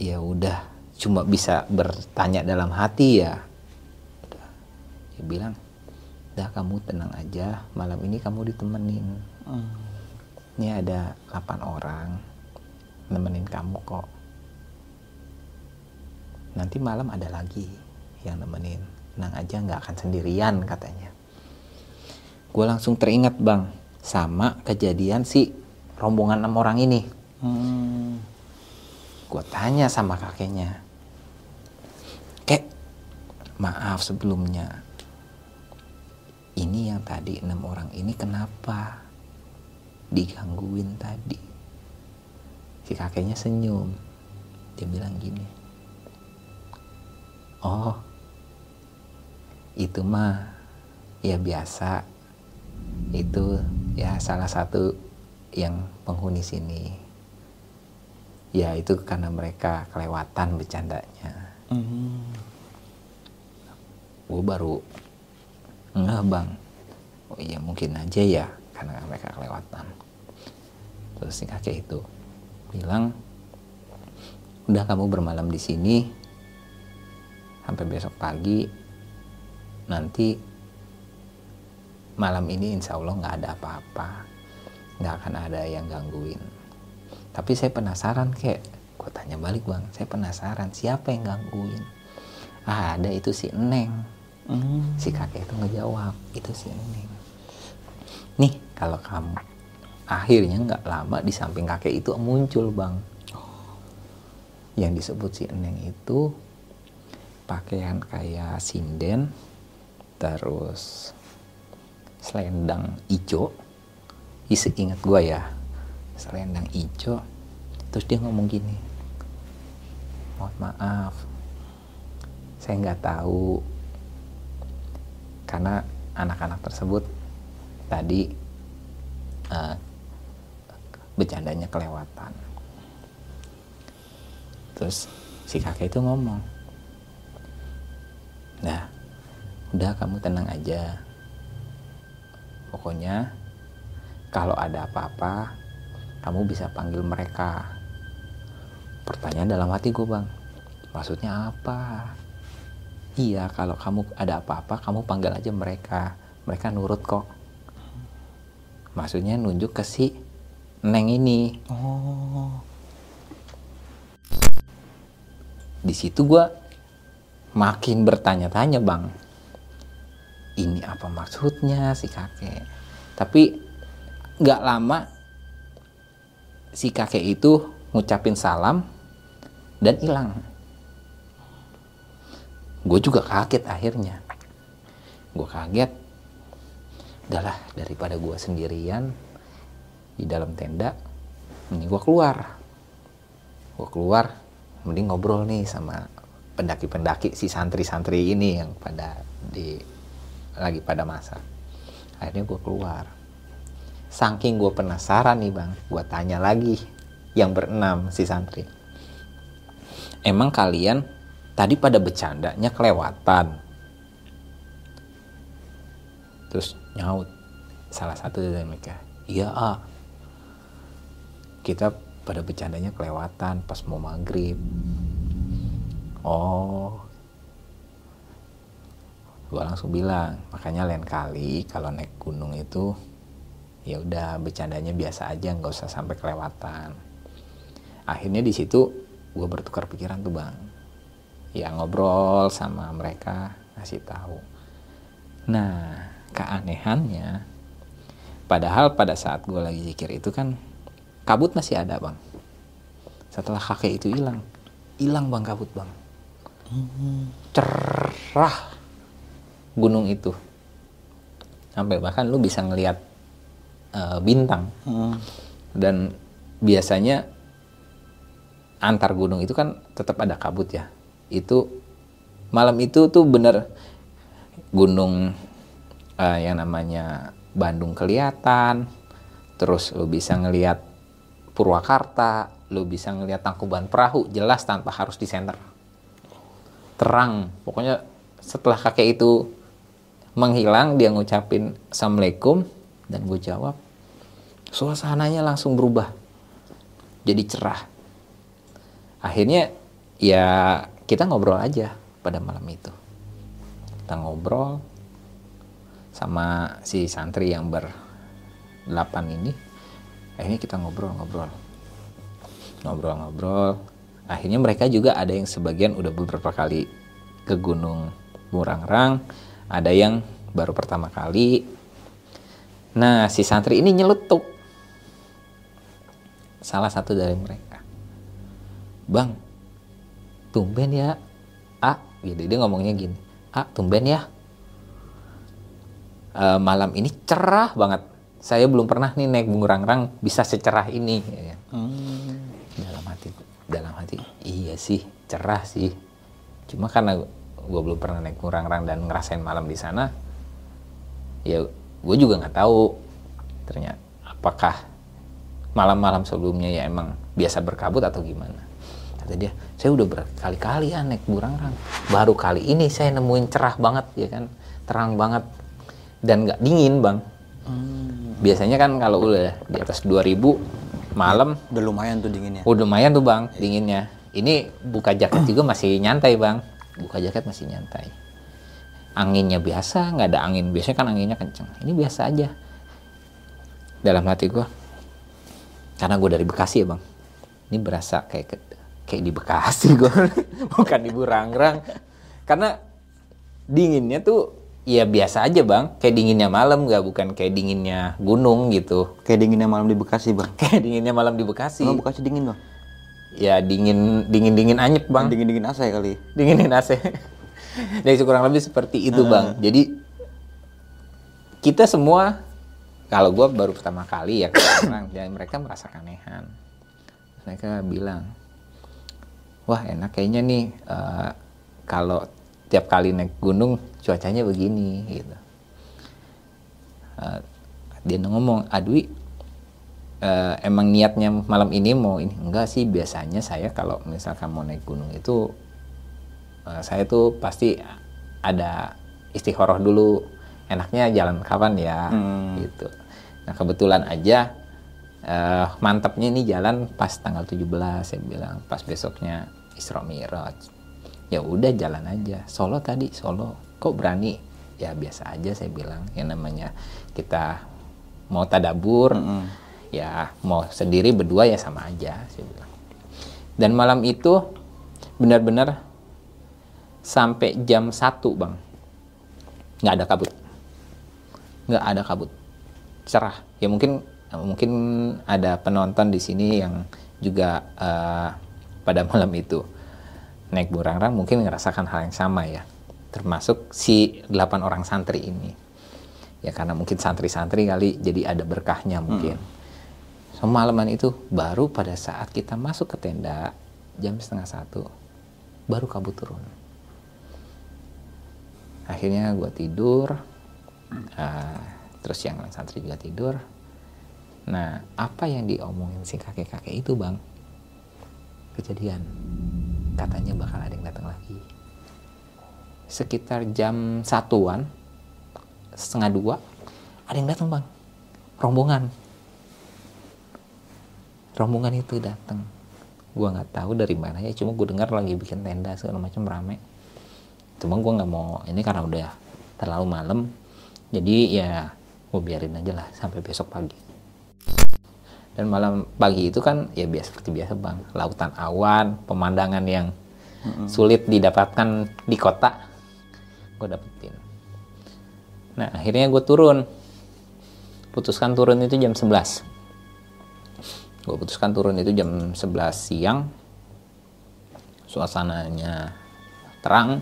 C: ya udah cuma bisa bertanya dalam hati ya. Udah. Dia bilang udah kamu tenang aja malam ini kamu ditemenin. Ini ada 8 orang nemenin kamu kok nanti malam ada lagi yang nemenin. Tenang aja nggak akan sendirian katanya. Gue langsung teringat bang sama kejadian si rombongan enam orang ini.
B: Hmm.
C: gue tanya sama kakeknya kek maaf sebelumnya. Ini yang tadi enam orang ini kenapa digangguin tadi? Si kakeknya senyum. Dia bilang gini oh itu mah ya biasa. Itu ya salah satu yang penghuni sini. Ya itu karena mereka kelewatan bercandanya.
B: Hmm.
C: gue baru nggak bang. Oh iya mungkin aja ya karena mereka kelewatan. Terus si kakek itu bilang udah kamu bermalam di sini sampai besok pagi nanti malam ini insya Allah nggak ada apa-apa. Nggak akan ada yang gangguin. Tapi saya penasaran kek. Gue tanya balik bang. Saya penasaran siapa yang gangguin? Ah ada itu si Neng.
B: Hmm.
C: si kakek itu ngejawab itu si Neng. Nih kalau kamu akhirnya nggak lama di samping kakek itu muncul bang. Yang disebut si Neng itu pakaian kayak sinden terus selendang ijo. Isi ingat gua ya selendang ijo. Terus dia ngomong gini mohon maaf saya nggak tahu karena anak-anak tersebut tadi eh, bercandanya kelewatan. Terus si kakek itu ngomong nah udah kamu tenang aja. Pokoknya kalau ada apa-apa kamu bisa panggil mereka. Pertanyaan dalam hati gue bang. Maksudnya apa? Iya kalau kamu ada apa-apa kamu panggil aja mereka. Mereka nurut kok. Maksudnya nunjuk ke si neng ini.
B: Oh.
C: di situ gue makin bertanya-tanya bang ini apa maksudnya si kakek? Tapi nggak lama si kakek itu ngucapin salam dan hilang. Gue juga kaget akhirnya. Gue kaget. Udahlah daripada gue sendirian di dalam tenda ini gue keluar. Gue keluar mending ngobrol nih sama pendaki-pendaki si santri-santri ini yang pada di lagi pada masa. Akhirnya gue keluar. Saking gue penasaran nih bang gue tanya lagi yang berenam si santri. Emang kalian tadi pada bercandanya kelewatan? Terus nyaut. Salah satu dari mereka iya ah kita pada bercandanya kelewatan pas mau maghrib oh. Gue langsung bilang makanya lain kali kalau naik gunung itu ya udah bercandanya biasa aja nggak usah sampai kelewatan. Akhirnya di situ gue bertukar pikiran tuh bang. Ya ngobrol sama mereka ngasih tahu. Nah keanehannya padahal pada saat gue lagi zikir itu kan kabut masih ada bang. Setelah kakek itu hilang. Hilang bang kabut bang cerah gunung itu. Sampai bahkan lu bisa ngelihat uh, bintang. Dan biasanya antar gunung itu kan tetap ada kabut ya. Itu malam itu tuh bener gunung uh, yang namanya Bandung kelihatan. Terus lu bisa ngelihat Purwakarta lu bisa ngelihat Tangkuban Perahu jelas tanpa harus di center terang. Pokoknya setelah kakek itu menghilang dia ngucapin assalamualaikum dan gue jawab suasananya langsung berubah. Jadi cerah. Akhirnya ya kita ngobrol aja pada malam itu. Kita ngobrol sama si santri yang berdelapan ini. Akhirnya kita ngobrol-ngobrol. Ngobrol-ngobrol akhirnya mereka juga ada yang sebagian udah beberapa kali ke gunung Murangrang ada yang baru pertama kali nah si santri ini nyeletuk salah satu dari mereka bang tumben ya ah gitu dia ngomongnya gini ah tumben ya uh, malam ini cerah banget. Saya belum pernah nih naik Bungurangrang bisa secerah ini. Ya. Hmm. Dalam hati, dalam hati, iya sih cerah sih. Cuma karena gue belum pernah naik Bungurangrang dan ngerasain malam di sana, ya gue juga nggak tahu ternyata apakah malam-malam sebelumnya ya emang biasa berkabut atau gimana. Kata dia, saya udah berkali-kali ya naik Burangrang. Baru kali ini saya nemuin cerah banget ya kan, terang banget dan nggak dingin bang hmm. biasanya kan kalau udah di atas 2000 malam.
B: Ya, udah lumayan tuh dinginnya.
C: Udah lumayan tuh bang dinginnya. Ini buka jaket juga masih nyantai bang. Buka jaket masih nyantai. Anginnya biasa nggak ada angin. Biasanya kan anginnya kenceng. Ini biasa aja. Dalam hati gue karena gue dari Bekasi ya bang. Ini berasa kayak kayak di Bekasi <laughs> gue bukan di Burangrang. Karena dinginnya tuh Iya biasa aja bang, kayak dinginnya malam nggak, bukan kayak dinginnya gunung gitu.
B: Kayak dinginnya malam di Bekasi bang. <laughs>
C: Kayak dinginnya malam di Bekasi.
B: Emang Bekasi dingin bang?
C: Ya dingin dingin dingin anyep bang.
B: Dingin dingin AC kali.
C: Dinginin AC. <laughs> Jadi kurang lebih seperti itu bang. Jadi kita semua, kalau gue baru pertama kali ya <coughs> orang dan mereka merasa keanehan. Mereka bilang, wah enak kayaknya nih uh, kalau tiap kali naik gunung cuacanya begini gitu. Uh, dia ngomong adwi uh, emang niatnya malam ini mau ini? Enggak sih biasanya saya kalau misalkan mau naik gunung itu uh, saya tuh pasti ada istiqoroh dulu. Enaknya jalan kapan ya hmm. gitu. Nah kebetulan aja uh, mantapnya ini jalan pas tanggal 17 saya bilang pas besoknya Isra Mi'raj ya udah jalan aja. Solo tadi Solo. Kok berani? Ya biasa aja saya bilang. Yang namanya kita mau tadabur mm -hmm. ya mau sendiri berdua ya sama aja saya bilang. Dan malam itu benar-benar sampai jam satu bang. Nggak ada kabut. Nggak ada kabut. Cerah. Ya mungkin mungkin ada penonton di sini yang juga uh, pada malam itu naik burangrang mungkin ngerasakan hal yang sama ya termasuk si delapan orang santri ini. Ya karena mungkin santri-santri kali jadi ada berkahnya mungkin. Semalaman itu baru pada saat kita masuk ke tenda jam setengah satu baru kabut turun. Akhirnya gue tidur uh, terus yang santri juga tidur. Nah apa yang diomongin si kakek-kakek itu bang kejadian. Katanya bakal ada yang datang lagi. Sekitar jam satuan setengah dua ada yang datang bang. Rombongan. Rombongan itu datang. Gua nggak tahu dari mana ya cuma gue dengar lagi bikin tenda segala macam rame. Cuma gua nggak mau ini karena udah terlalu malam. Jadi ya gue biarin aja lah sampai besok pagi dan malam pagi itu kan ya biasa seperti biasa bang. Lautan awan pemandangan yang mm-hmm. sulit didapatkan di kota gue dapetin. Nah akhirnya gue turun. Putuskan turun itu jam 11 gue putuskan turun itu jam 11 siang. Suasananya terang.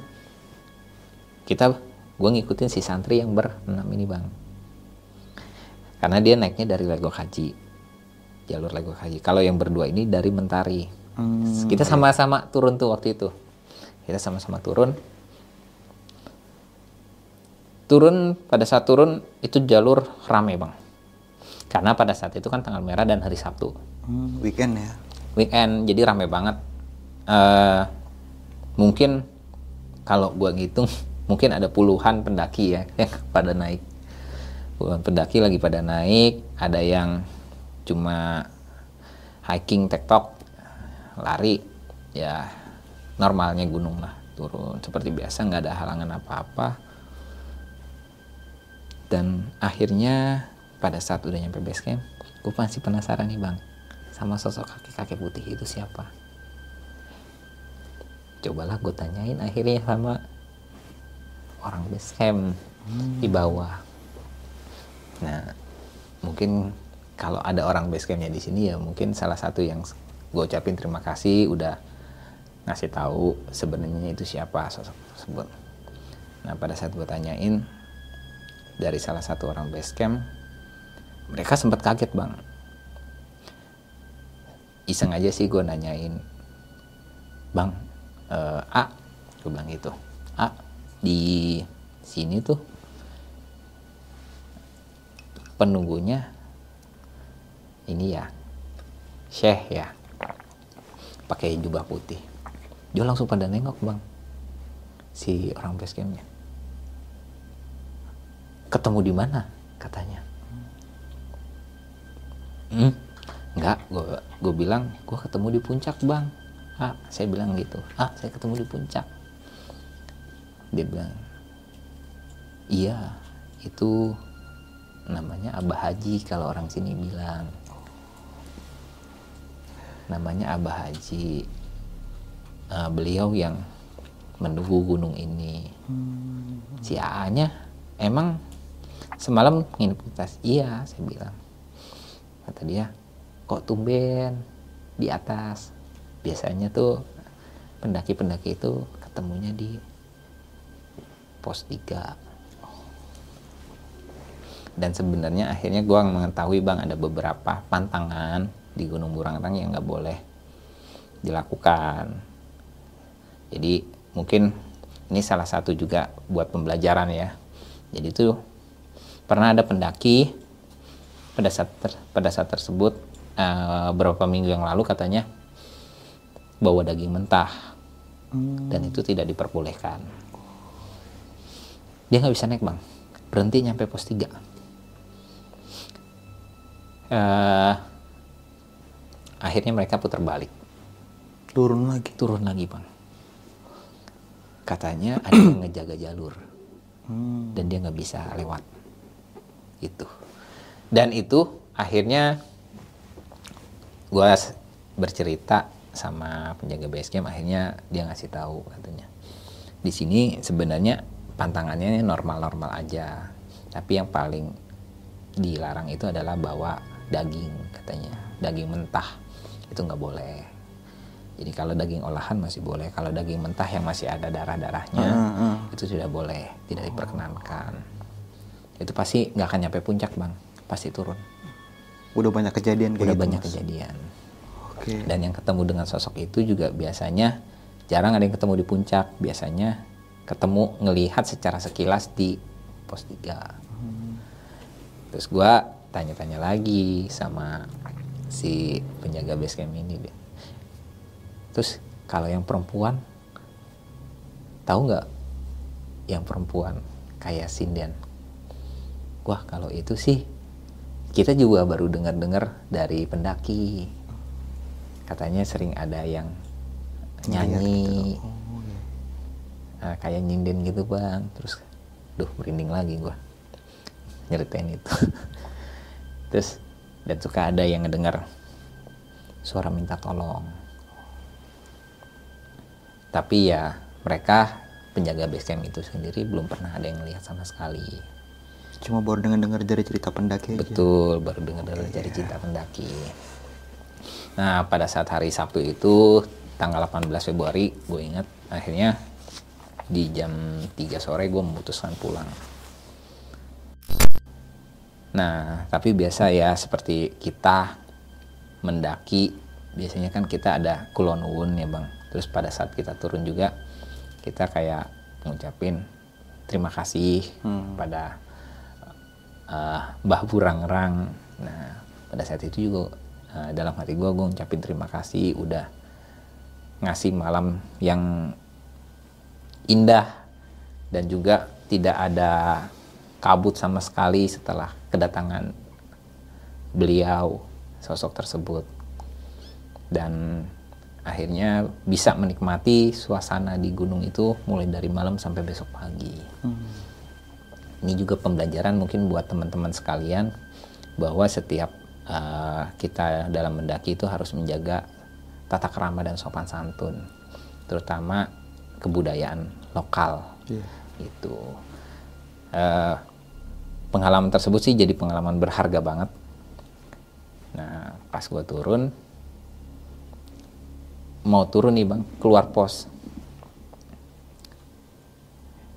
C: Kita gue ngikutin si santri yang berenam ini bang. Karena dia naiknya dari Lego Haji jalur Lego Haji. Kalau yang berdua ini dari Mentari. Hmm, kita iya. sama-sama turun tuh waktu itu. Kita sama-sama turun. Turun pada saat turun itu jalur rame bang. Karena pada saat itu kan tanggal merah dan hari Sabtu.
B: Hmm, weekend ya?
C: Weekend jadi rame banget. Uh, mungkin kalau gua ngitung <laughs> mungkin ada puluhan pendaki ya <laughs> yang pada naik. Pendaki lagi pada naik ada yang cuma hiking tektok lari ya normalnya gunung lah turun. Seperti biasa nggak ada halangan apa-apa. Dan akhirnya pada saat udah nyampe base camp gue masih penasaran nih bang. Sama sosok kakek-kakek putih itu siapa? Cobalah gue tanyain akhirnya sama orang base camp hmm. di bawah. Nah, mungkin kalau ada orang basecampnya di sini ya mungkin salah satu yang gue ucapin terima kasih udah ngasih tahu sebenarnya itu siapa sosok tersebut. Nah pada saat gue tanyain dari salah satu orang basecamp, mereka sempat kaget bang. Iseng aja sih gue nanyain, bang, uh, A, gue bilang gitu, A di sini tuh penunggunya ini ya. Syekh ya. Pakai jubah putih. Dia langsung pada nengok bang. Si orang basecampnya ketemu di mana? Katanya. Hmm, gue gue bilang gue ketemu di puncak bang. Ah saya bilang gitu. Ah saya ketemu di puncak. Dia bilang iya itu namanya Abah Haji kalau orang sini bilang namanya Abah Haji. Uh, beliau yang menunggu gunung ini. Hmm. si A-nya emang semalam nginep di atas iya saya bilang. Kata dia kok tumben di atas? Biasanya tuh pendaki-pendaki itu ketemunya di pos 3 dan sebenarnya akhirnya gue mengetahui bang ada beberapa pantangan di Gunung Burangrang yang nggak boleh dilakukan. Jadi mungkin ini salah satu juga buat pembelajaran ya. Jadi itu pernah ada pendaki pada saat ter, pada saat tersebut uh, beberapa minggu yang lalu katanya bawa daging mentah. Hmm. dan itu tidak diperbolehkan. Dia nggak bisa naik bang. Berhenti nyampe pos 3 uh, akhirnya mereka putar balik.
B: Turun lagi?
C: Turun lagi bang. Katanya ada yang <clears throat> ngejaga jalur. Hmm. dan dia nggak bisa lewat. Itu dan itu akhirnya gue bercerita sama penjaga base camp akhirnya dia ngasih tahu katanya. Di sini sebenarnya pantangannya normal-normal aja. Tapi yang paling dilarang itu adalah bawa daging katanya. Daging mentah itu nggak boleh Jadi kalau daging olahan masih boleh, kalau daging mentah yang masih ada darah-darahnya itu tidak boleh, tidak diperkenankan. Itu pasti nggak akan nyampe puncak bang, pasti turun.
B: Udah banyak kejadian
C: Udah
B: gitu,
C: banyak
B: Mas.
C: kejadian.
B: Oke.
C: Dan yang ketemu dengan sosok itu juga biasanya jarang ada yang ketemu di puncak, biasanya ketemu ngelihat secara sekilas di pos 3. Terus gua tanya-tanya lagi sama si penjaga base camp ini deh. Terus kalau yang perempuan tahu nggak yang perempuan kayak sinden? Wah kalau itu sih kita juga baru dengar-dengar dari pendaki. Katanya sering ada yang nyanyi. Nah, kayak nyinden gitu bang. Terus duh merinding lagi gua. Nyeritain itu. <laughs> Terus dan suka ada yang ngedengar suara minta tolong tapi ya mereka penjaga base camp itu sendiri belum pernah ada yang melihat sama sekali
B: Cuma baru dengar-dengar dari cerita pendaki aja.
C: Betul, baru dengar dari dari cinta pendaki. Nah, pada saat hari Sabtu itu tanggal 18 Februari, gue ingat akhirnya di jam 3 sore gue memutuskan pulang. Nah, tapi biasa ya seperti kita mendaki, biasanya kan kita ada kulon uwun ya bang. Terus pada saat kita turun juga, kita kayak ngucapin terima kasih pada uh, Mbah Burangrang. Nah, pada saat itu juga uh, dalam hati gue, gue ngucapin terima kasih udah ngasih malam yang indah dan juga tidak ada kabut sama sekali setelah kedatangan beliau sosok tersebut. Dan akhirnya bisa menikmati suasana di gunung itu mulai dari malam sampai besok pagi. Ini juga pembelajaran mungkin buat teman-teman sekalian bahwa setiap uh, kita dalam mendaki itu harus menjaga tata kerama dan sopan santun terutama kebudayaan lokal.
B: Iya.
C: itu Eh, pengalaman tersebut sih jadi pengalaman berharga banget. Nah pas gua turun mau turun nih bang keluar pos.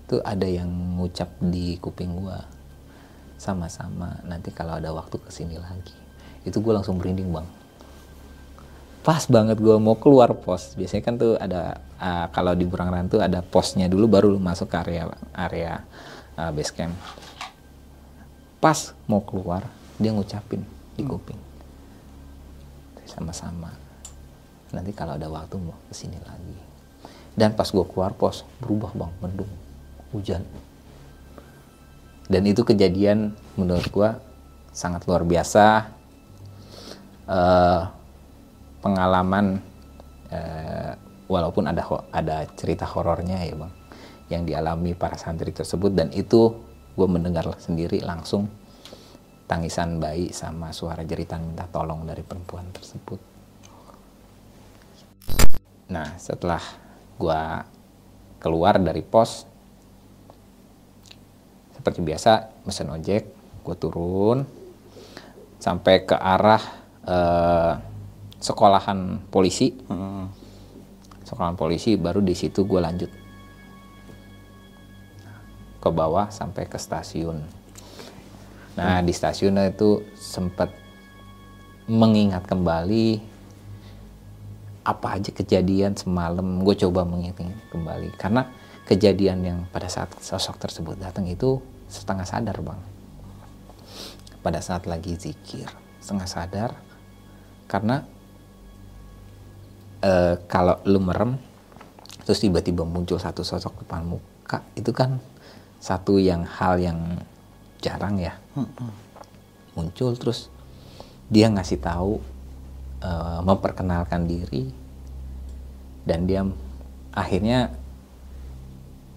C: Itu ada yang ngucap di kuping gua sama-sama nanti kalau ada waktu ke sini lagi. Itu gue langsung merinding bang. Pas banget gue mau keluar pos. Biasanya kan tuh ada uh, kalau di Burangran tuh ada posnya dulu baru masuk ke area area uh, base camp pas mau keluar dia ngucapin di kuping. Sama-sama. Nanti kalau ada waktu mau ke sini lagi. Dan pas gue keluar pos berubah bang mendung hujan. Dan itu kejadian menurut gue sangat luar biasa. Eh, pengalaman eh, walaupun ada ada cerita horornya ya bang yang dialami para santri tersebut. Dan itu gue mendengar sendiri langsung tangisan bayi sama suara jeritan minta tolong dari perempuan tersebut. Nah setelah gue keluar dari pos seperti biasa mesen ojek gue turun sampai ke arah eh, sekolahan polisi
B: Hmm.
C: sekolahan polisi baru di situ gue lanjut ke bawah sampai ke stasiun. Nah di stasiun itu sempat mengingat kembali apa aja kejadian semalam. Gue coba mengingat kembali. Karena kejadian yang pada saat sosok tersebut datang itu setengah sadar bang. Pada saat lagi zikir setengah sadar. Karena eh, kalau lu merem terus tiba-tiba muncul satu sosok depan muka itu kan satu yang hal yang jarang ya. Muncul terus. Dia ngasih tahu eh, memperkenalkan diri dan dia akhirnya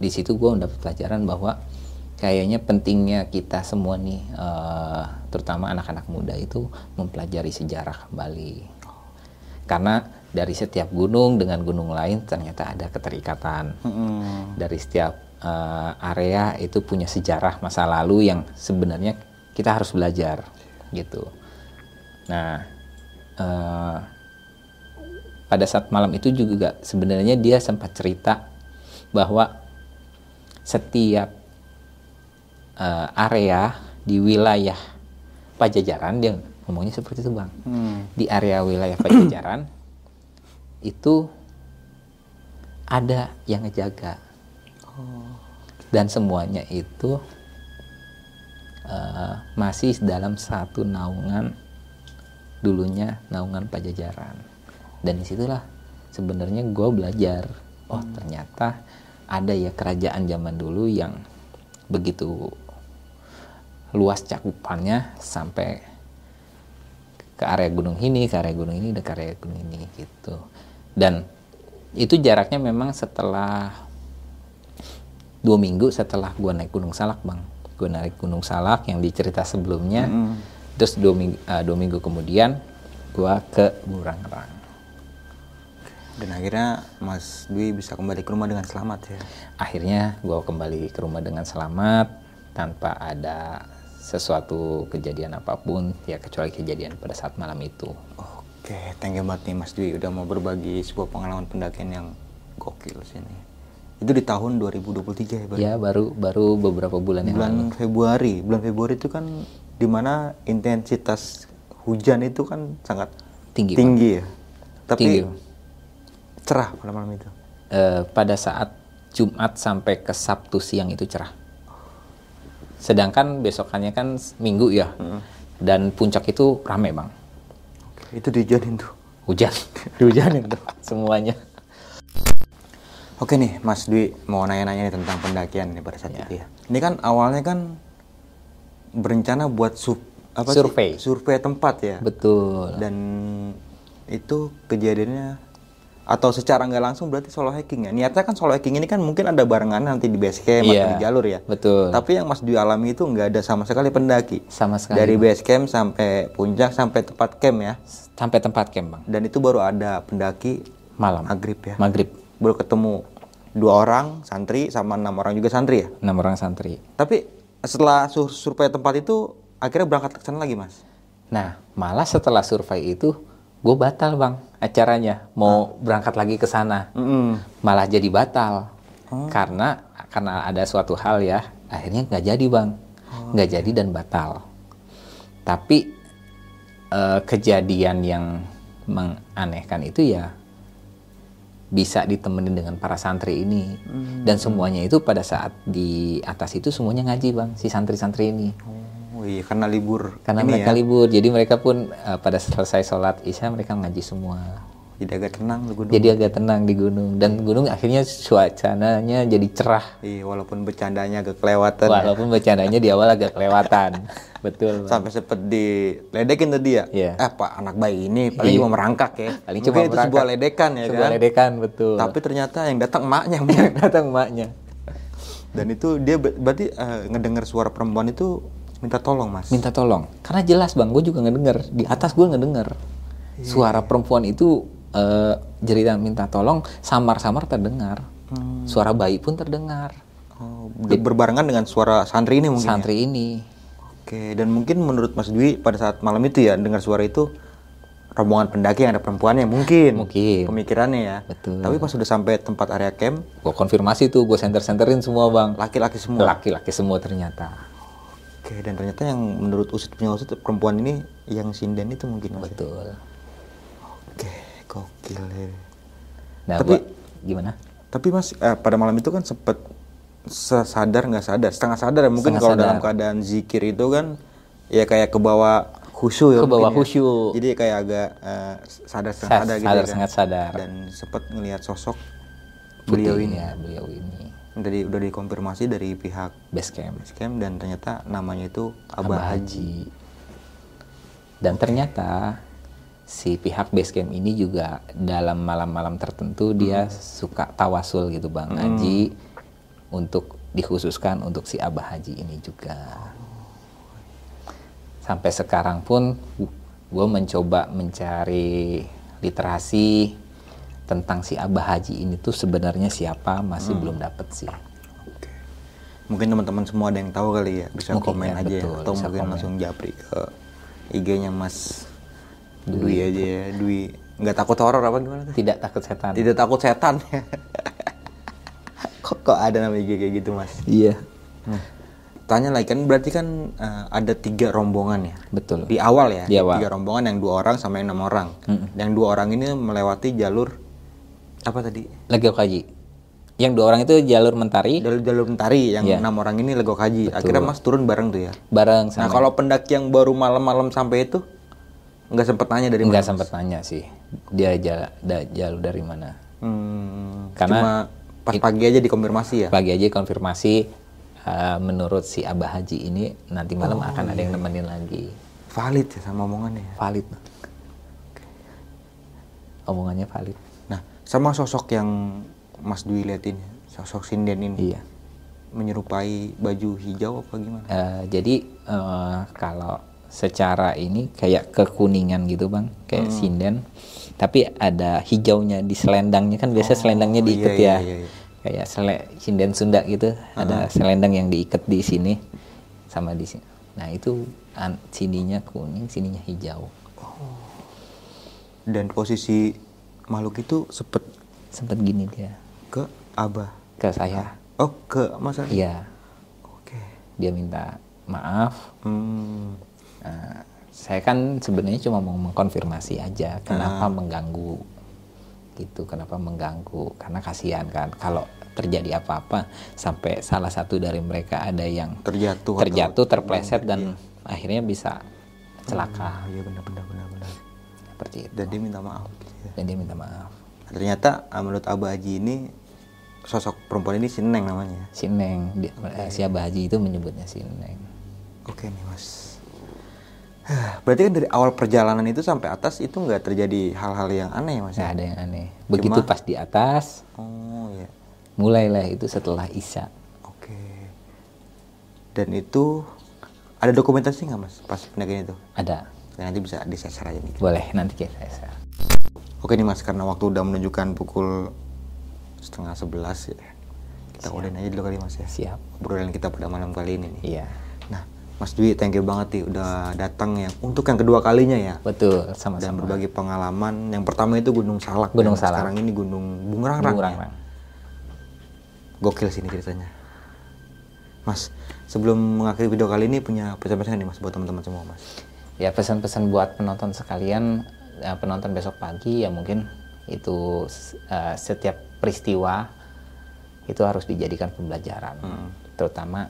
C: di situ gue mendapat pelajaran bahwa kayaknya pentingnya kita semua nih eh, terutama anak-anak muda itu mempelajari sejarah kembali karena dari setiap gunung dengan gunung lain ternyata ada keterikatan.
B: Hmm.
C: dari setiap eh, area itu punya sejarah masa lalu yang sebenarnya kita harus belajar gitu. Nah eh, pada saat malam itu juga sebenarnya dia sempat cerita bahwa setiap eh, area di wilayah Pajajaran dia ngomongnya seperti itu bang. Di area wilayah Pajajaran itu ada yang ngejaga dan semuanya itu eh, masih dalam satu naungan dulunya naungan Pajajaran dan di situlah sebenarnya gue belajar oh ternyata ada ya kerajaan zaman dulu yang begitu luas cakupannya sampai ke area gunung ini, ke area gunung ini, dan ke area gunung ini gitu. Dan itu jaraknya memang setelah dua minggu setelah gua naik Gunung Salak bang, gua naik Gunung Salak yang dicerita sebelumnya, terus dua minggu, eh, dua minggu kemudian gua ke Burangrang.
B: Dan akhirnya Mas Dwi bisa kembali ke rumah dengan selamat ya.
C: Akhirnya gua kembali ke rumah dengan selamat tanpa ada sesuatu kejadian apa pun ya kecuali kejadian pada saat malam itu.
B: Oke, thank you banget nih Mas Dwi udah mau berbagi sebuah pengalaman pendakian yang gokil sini. Itu di tahun 2023 ya, Bang?
C: Ya baru baru beberapa bulan yang lalu.
B: bulan Februari. Bulan Februari itu kan di mana intensitas hujan itu kan sangat
C: Tinggi,
B: tinggi ya. Tapi
C: Tinggi.
B: cerah pada malam itu.
C: Eh, pada saat Jumat sampai ke Sabtu siang itu cerah. Sedangkan besokannya kan Minggu ya. Dan puncak itu rame, Bang.
B: Oke, itu dihujanin tuh.
C: Hujan. <laughs> Dihujanin tuh semuanya.
B: Oke nih, Mas Dwi mau nanya-nanya nih tentang pendakian nih pada saat
C: Ya.
B: itu ya. Ini kan awalnya kan berencana buat sub, apa sih?
C: Survei.
B: survei tempat ya.
C: Betul.
B: Dan itu kejadiannya atau secara nggak langsung berarti solo hiking ya. Niatnya kan solo hiking ini kan mungkin ada barengan nanti di base camp atau
C: Iya,
B: di jalur ya.
C: betul.
B: Tapi yang Mas Dwi alami itu nggak ada sama sekali pendaki.
C: Sama sekali.
B: Dari base camp sampai puncak sampai tempat camp ya.
C: Sampai tempat camp, Bang.
B: Dan itu baru ada pendaki
C: Malam.
B: maghrib ya.
C: Maghrib.
B: Baru ketemu dua orang santri sama enam orang juga santri ya.
C: Enam orang santri.
B: Tapi setelah sur- survei tempat itu akhirnya berangkat ke sana lagi mas.
C: Nah, malah setelah survei itu, gue batal bang acaranya. Mau berangkat lagi ke sana, malah jadi batal. Karena karena ada suatu hal ya, akhirnya nggak jadi bang, nggak jadi dan batal. Tapi eh, kejadian yang menganehkan itu ya bisa ditemenin dengan para santri ini. Dan semuanya itu pada saat di atas itu semuanya ngaji bang si santri-santri ini.
B: Oh iya karena libur
C: karena
B: ini
C: mereka
B: ya.
C: libur. Jadi mereka pun uh, pada selesai sholat isya mereka ngaji semua
B: Jadi agak tenang di gunung.
C: jadi agak tenang di gunung dan gunung akhirnya suasananya jadi cerah
B: Iya walaupun bercandanya agak kelewatan. ya.
C: walaupun bercandanya di awal agak kelewatan <laughs> betul Bang.
B: Sampai sempet diledekin tadi ya.
C: Iya.
B: Eh pak anak bayi ini paling
C: Iya.
B: cuma merangkak ya.
C: paling
B: Mungkin
C: cuma
B: itu
C: berangkat.
B: sebuah ledekan ya
C: sebuah
B: kan.
C: ledekan betul
B: Tapi ternyata yang datang emaknya. <laughs>
C: datang emaknya
B: Dan itu dia ber- berarti eh, ngedengar suara perempuan itu minta tolong mas.
C: minta tolong karena jelas bang gue juga ngedenger di atas gue ngedenger
B: Iya.
C: suara perempuan itu eh, cerita minta tolong samar-samar terdengar
B: Hmm.
C: suara bayi pun terdengar
B: Oh, ber- berbarengan dengan suara santri ini mungkin. ya?
C: santri ini
B: Oke, dan mungkin menurut Mas Dwi pada saat malam itu ya dengar suara itu rombongan pendaki yang ada perempuannya mungkin.
C: Mungkin.
B: Pemikirannya ya.
C: Betul.
B: Tapi pas sudah sampai tempat area camp,
C: gue konfirmasi tuh gue center-centerin semua bang
B: laki-laki semua.
C: laki-laki semua ternyata
B: Oke, dan ternyata yang menurut usut punya usut perempuan ini yang sinden itu mungkin Mas.
C: betul
B: Oke, gokil ya.
C: nah
B: Tapi-
C: gua- gimana
B: Tapi Mas eh, pada malam itu kan sempet se- sadar nggak sadar, setengah sadar ya mungkin kalau dalam keadaan zikir itu kan ya kayak ke bawah khusyuk ya.
C: Ke bawah
B: ya.
C: khusyuk.
B: Jadi kayak agak eh, sadar setengah
C: Sa-
B: sadar gitu
C: sadar,
B: ya kan.
C: sangat sadar.
B: Dan sempat ngelihat sosok beliau ini.
C: ya beliau ini
B: Tadi udah dikonfirmasi dari pihak
C: base camp
B: Basecamp dan ternyata namanya itu
C: Abah
B: Abah Haji.
C: Haji dan ternyata si pihak base camp ini juga dalam malam-malam tertentu dia suka tawasul gitu bang Haji untuk dikhususkan untuk si Abah Haji ini juga sampai sekarang pun gue mencoba mencari literasi tentang si Abah Haji ini tuh sebenarnya siapa masih belum dapet sih
B: Oke. Mungkin teman-teman semua ada yang tahu kali ya, bisa
C: Mungkin
B: komen
C: ya,
B: aja ya.
C: betul,
B: atau mungkin
C: komen.
B: langsung japri ke IG-nya Mas Dwi, aja ya, Dwi nggak takut horor apa gimana tuh?
C: Tidak takut setan.
B: Tidak takut setan. <laughs> kok kok ada nama IG kayak gitu mas?
C: Iya.
B: Tanya lagi kan berarti kan eh, ada tiga rombongan ya?
C: Betul.
B: Di awal ya?
C: Di awal.
B: Tiga rombongan yang dua orang sama yang enam orang. Yang dua orang ini melewati jalur apa tadi?
C: Legok Haji. Yang dua orang itu jalur mentari
B: Jalur jalur mentari. Yang
C: Iya.
B: enam orang ini legok haji. Akhirnya mas turun bareng tuh ya?
C: bareng
B: Nah
C: sama
B: kalau pendaki yang baru malam-malam sampai itu nggak sempet nanya dari
C: nggak
B: mana?
C: sempat nanya sih. Dia jala, da- jalur dari mana.
B: Hmm,
C: Karena
B: cuma pas pagi aja dikonfirmasi ya.
C: Pagi aja konfirmasi uh, menurut si Abah Haji ini nanti malam akan ada yang nemenin lagi.
B: Valid ya sama omongannya ya.
C: Valid. Omongannya valid.
B: Nah, sama sosok yang Mas Dwi liatin ya, sosok sinden ini
C: Iya.
B: menyerupai baju hijau apa gimana?
C: Eh, jadi eh, kalau secara ini kayak kekuningan gitu bang, kayak
B: Hmm.
C: sinden, tapi ada hijaunya di selendangnya kan biasa selendangnya diikat
B: iya,
C: ya,
B: iya, iya.
C: kayak sele sinden Sunda gitu, ada selendang yang diikat di sini sama di sini. Nah itu an- sininya kuning, sininya hijau.
B: Dan posisi makhluk itu sepet
C: Sempet gini dia
B: ke Abah.
C: ke saya,
B: Oh, ke Mas Ali?
C: iya
B: Oke.
C: dia minta maaf.
B: Hmm.
C: Nah, saya kan sebenarnya cuma mau mengkonfirmasi aja kenapa mengganggu gitu kenapa mengganggu karena kasihan kan kalau terjadi apa-apa sampai salah satu dari mereka ada yang
B: Terjatuh
C: terjatuh terpleset dan akhirnya bisa celaka.
B: Ah, iya benar benar benar benar.
C: seperti itu.
B: Dan dia minta maaf gitu
C: dan dia minta maaf.
B: Ternyata ah, menurut Abah Haji ini sosok perempuan ini si Neng namanya.
C: si Neng dia- eh, si Abah Haji itu menyebutnya si Neng.
B: Oke nih mas. Berarti kan dari awal perjalanan itu sampai atas itu nggak terjadi hal-hal yang aneh mas?
C: nggak ada yang aneh begitu pas di atas
B: Oh ya.
C: mulailah itu setelah Isya
B: Oke. Dan itu ada dokumentasi nggak mas pas pendakian itu?
C: ada
B: Dan nanti bisa disasar aja nih.
C: boleh nanti kita share.
B: Oke nih mas karena waktu udah menunjukkan pukul setengah sebelas ya. Kita udahin aja dulu kali mas ya.
C: siap
B: Obrolan kita pada malam kali ini nih.
C: iya
B: Mas Dwi thank you banget nih udah datang yang untuk yang kedua kalinya ya.
C: betul
B: dan
C: sama-sama
B: berbagi pengalaman. Yang pertama itu Gunung Salak.
C: Gunung
B: dan
C: Salak.
B: Sekarang ini Gunung Bungrang.
C: Bungrang.
B: Gokil sini ceritanya. Mas, sebelum mengakhiri video kali ini punya pesan-pesan nih Mas buat teman-teman semua Mas.
C: ya pesan-pesan buat penonton sekalian eh, penonton besok pagi ya mungkin itu eh, setiap peristiwa itu harus dijadikan pembelajaran terutama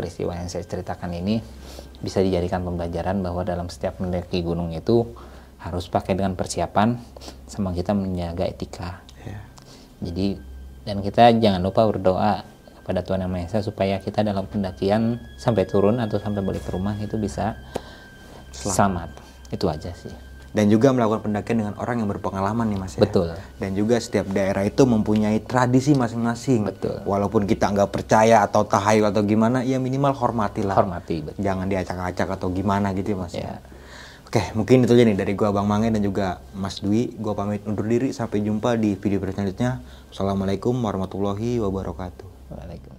C: peristiwa yang saya ceritakan ini bisa dijadikan pembelajaran bahwa dalam setiap mendaki gunung itu harus pakai dengan persiapan sama kita menjaga etika
B: Ya.
C: jadi dan kita jangan lupa berdoa kepada Tuhan Yang Maha Esa supaya kita dalam pendakian sampai turun atau sampai balik ke rumah itu bisa selamat. Itu aja sih.
B: Dan juga melakukan pendakian dengan orang yang berpengalaman nih Mas ya.
C: Betul.
B: Dan juga setiap daerah itu mempunyai tradisi masing-masing.
C: Betul.
B: Walaupun kita nggak percaya atau tahayul atau gimana, ya minimal hormatilah.
C: Hormati betul.
B: Jangan diacak-acak atau gimana gitu Mas ya.
C: Ya.
B: Oke, mungkin itu aja nih dari gua Bang Mange dan juga Mas Dwi. Gua pamit undur diri sampai jumpa di video selanjutnya. Assalamualaikum warahmatullahi wabarakatuh.
C: Waalaikumsalam.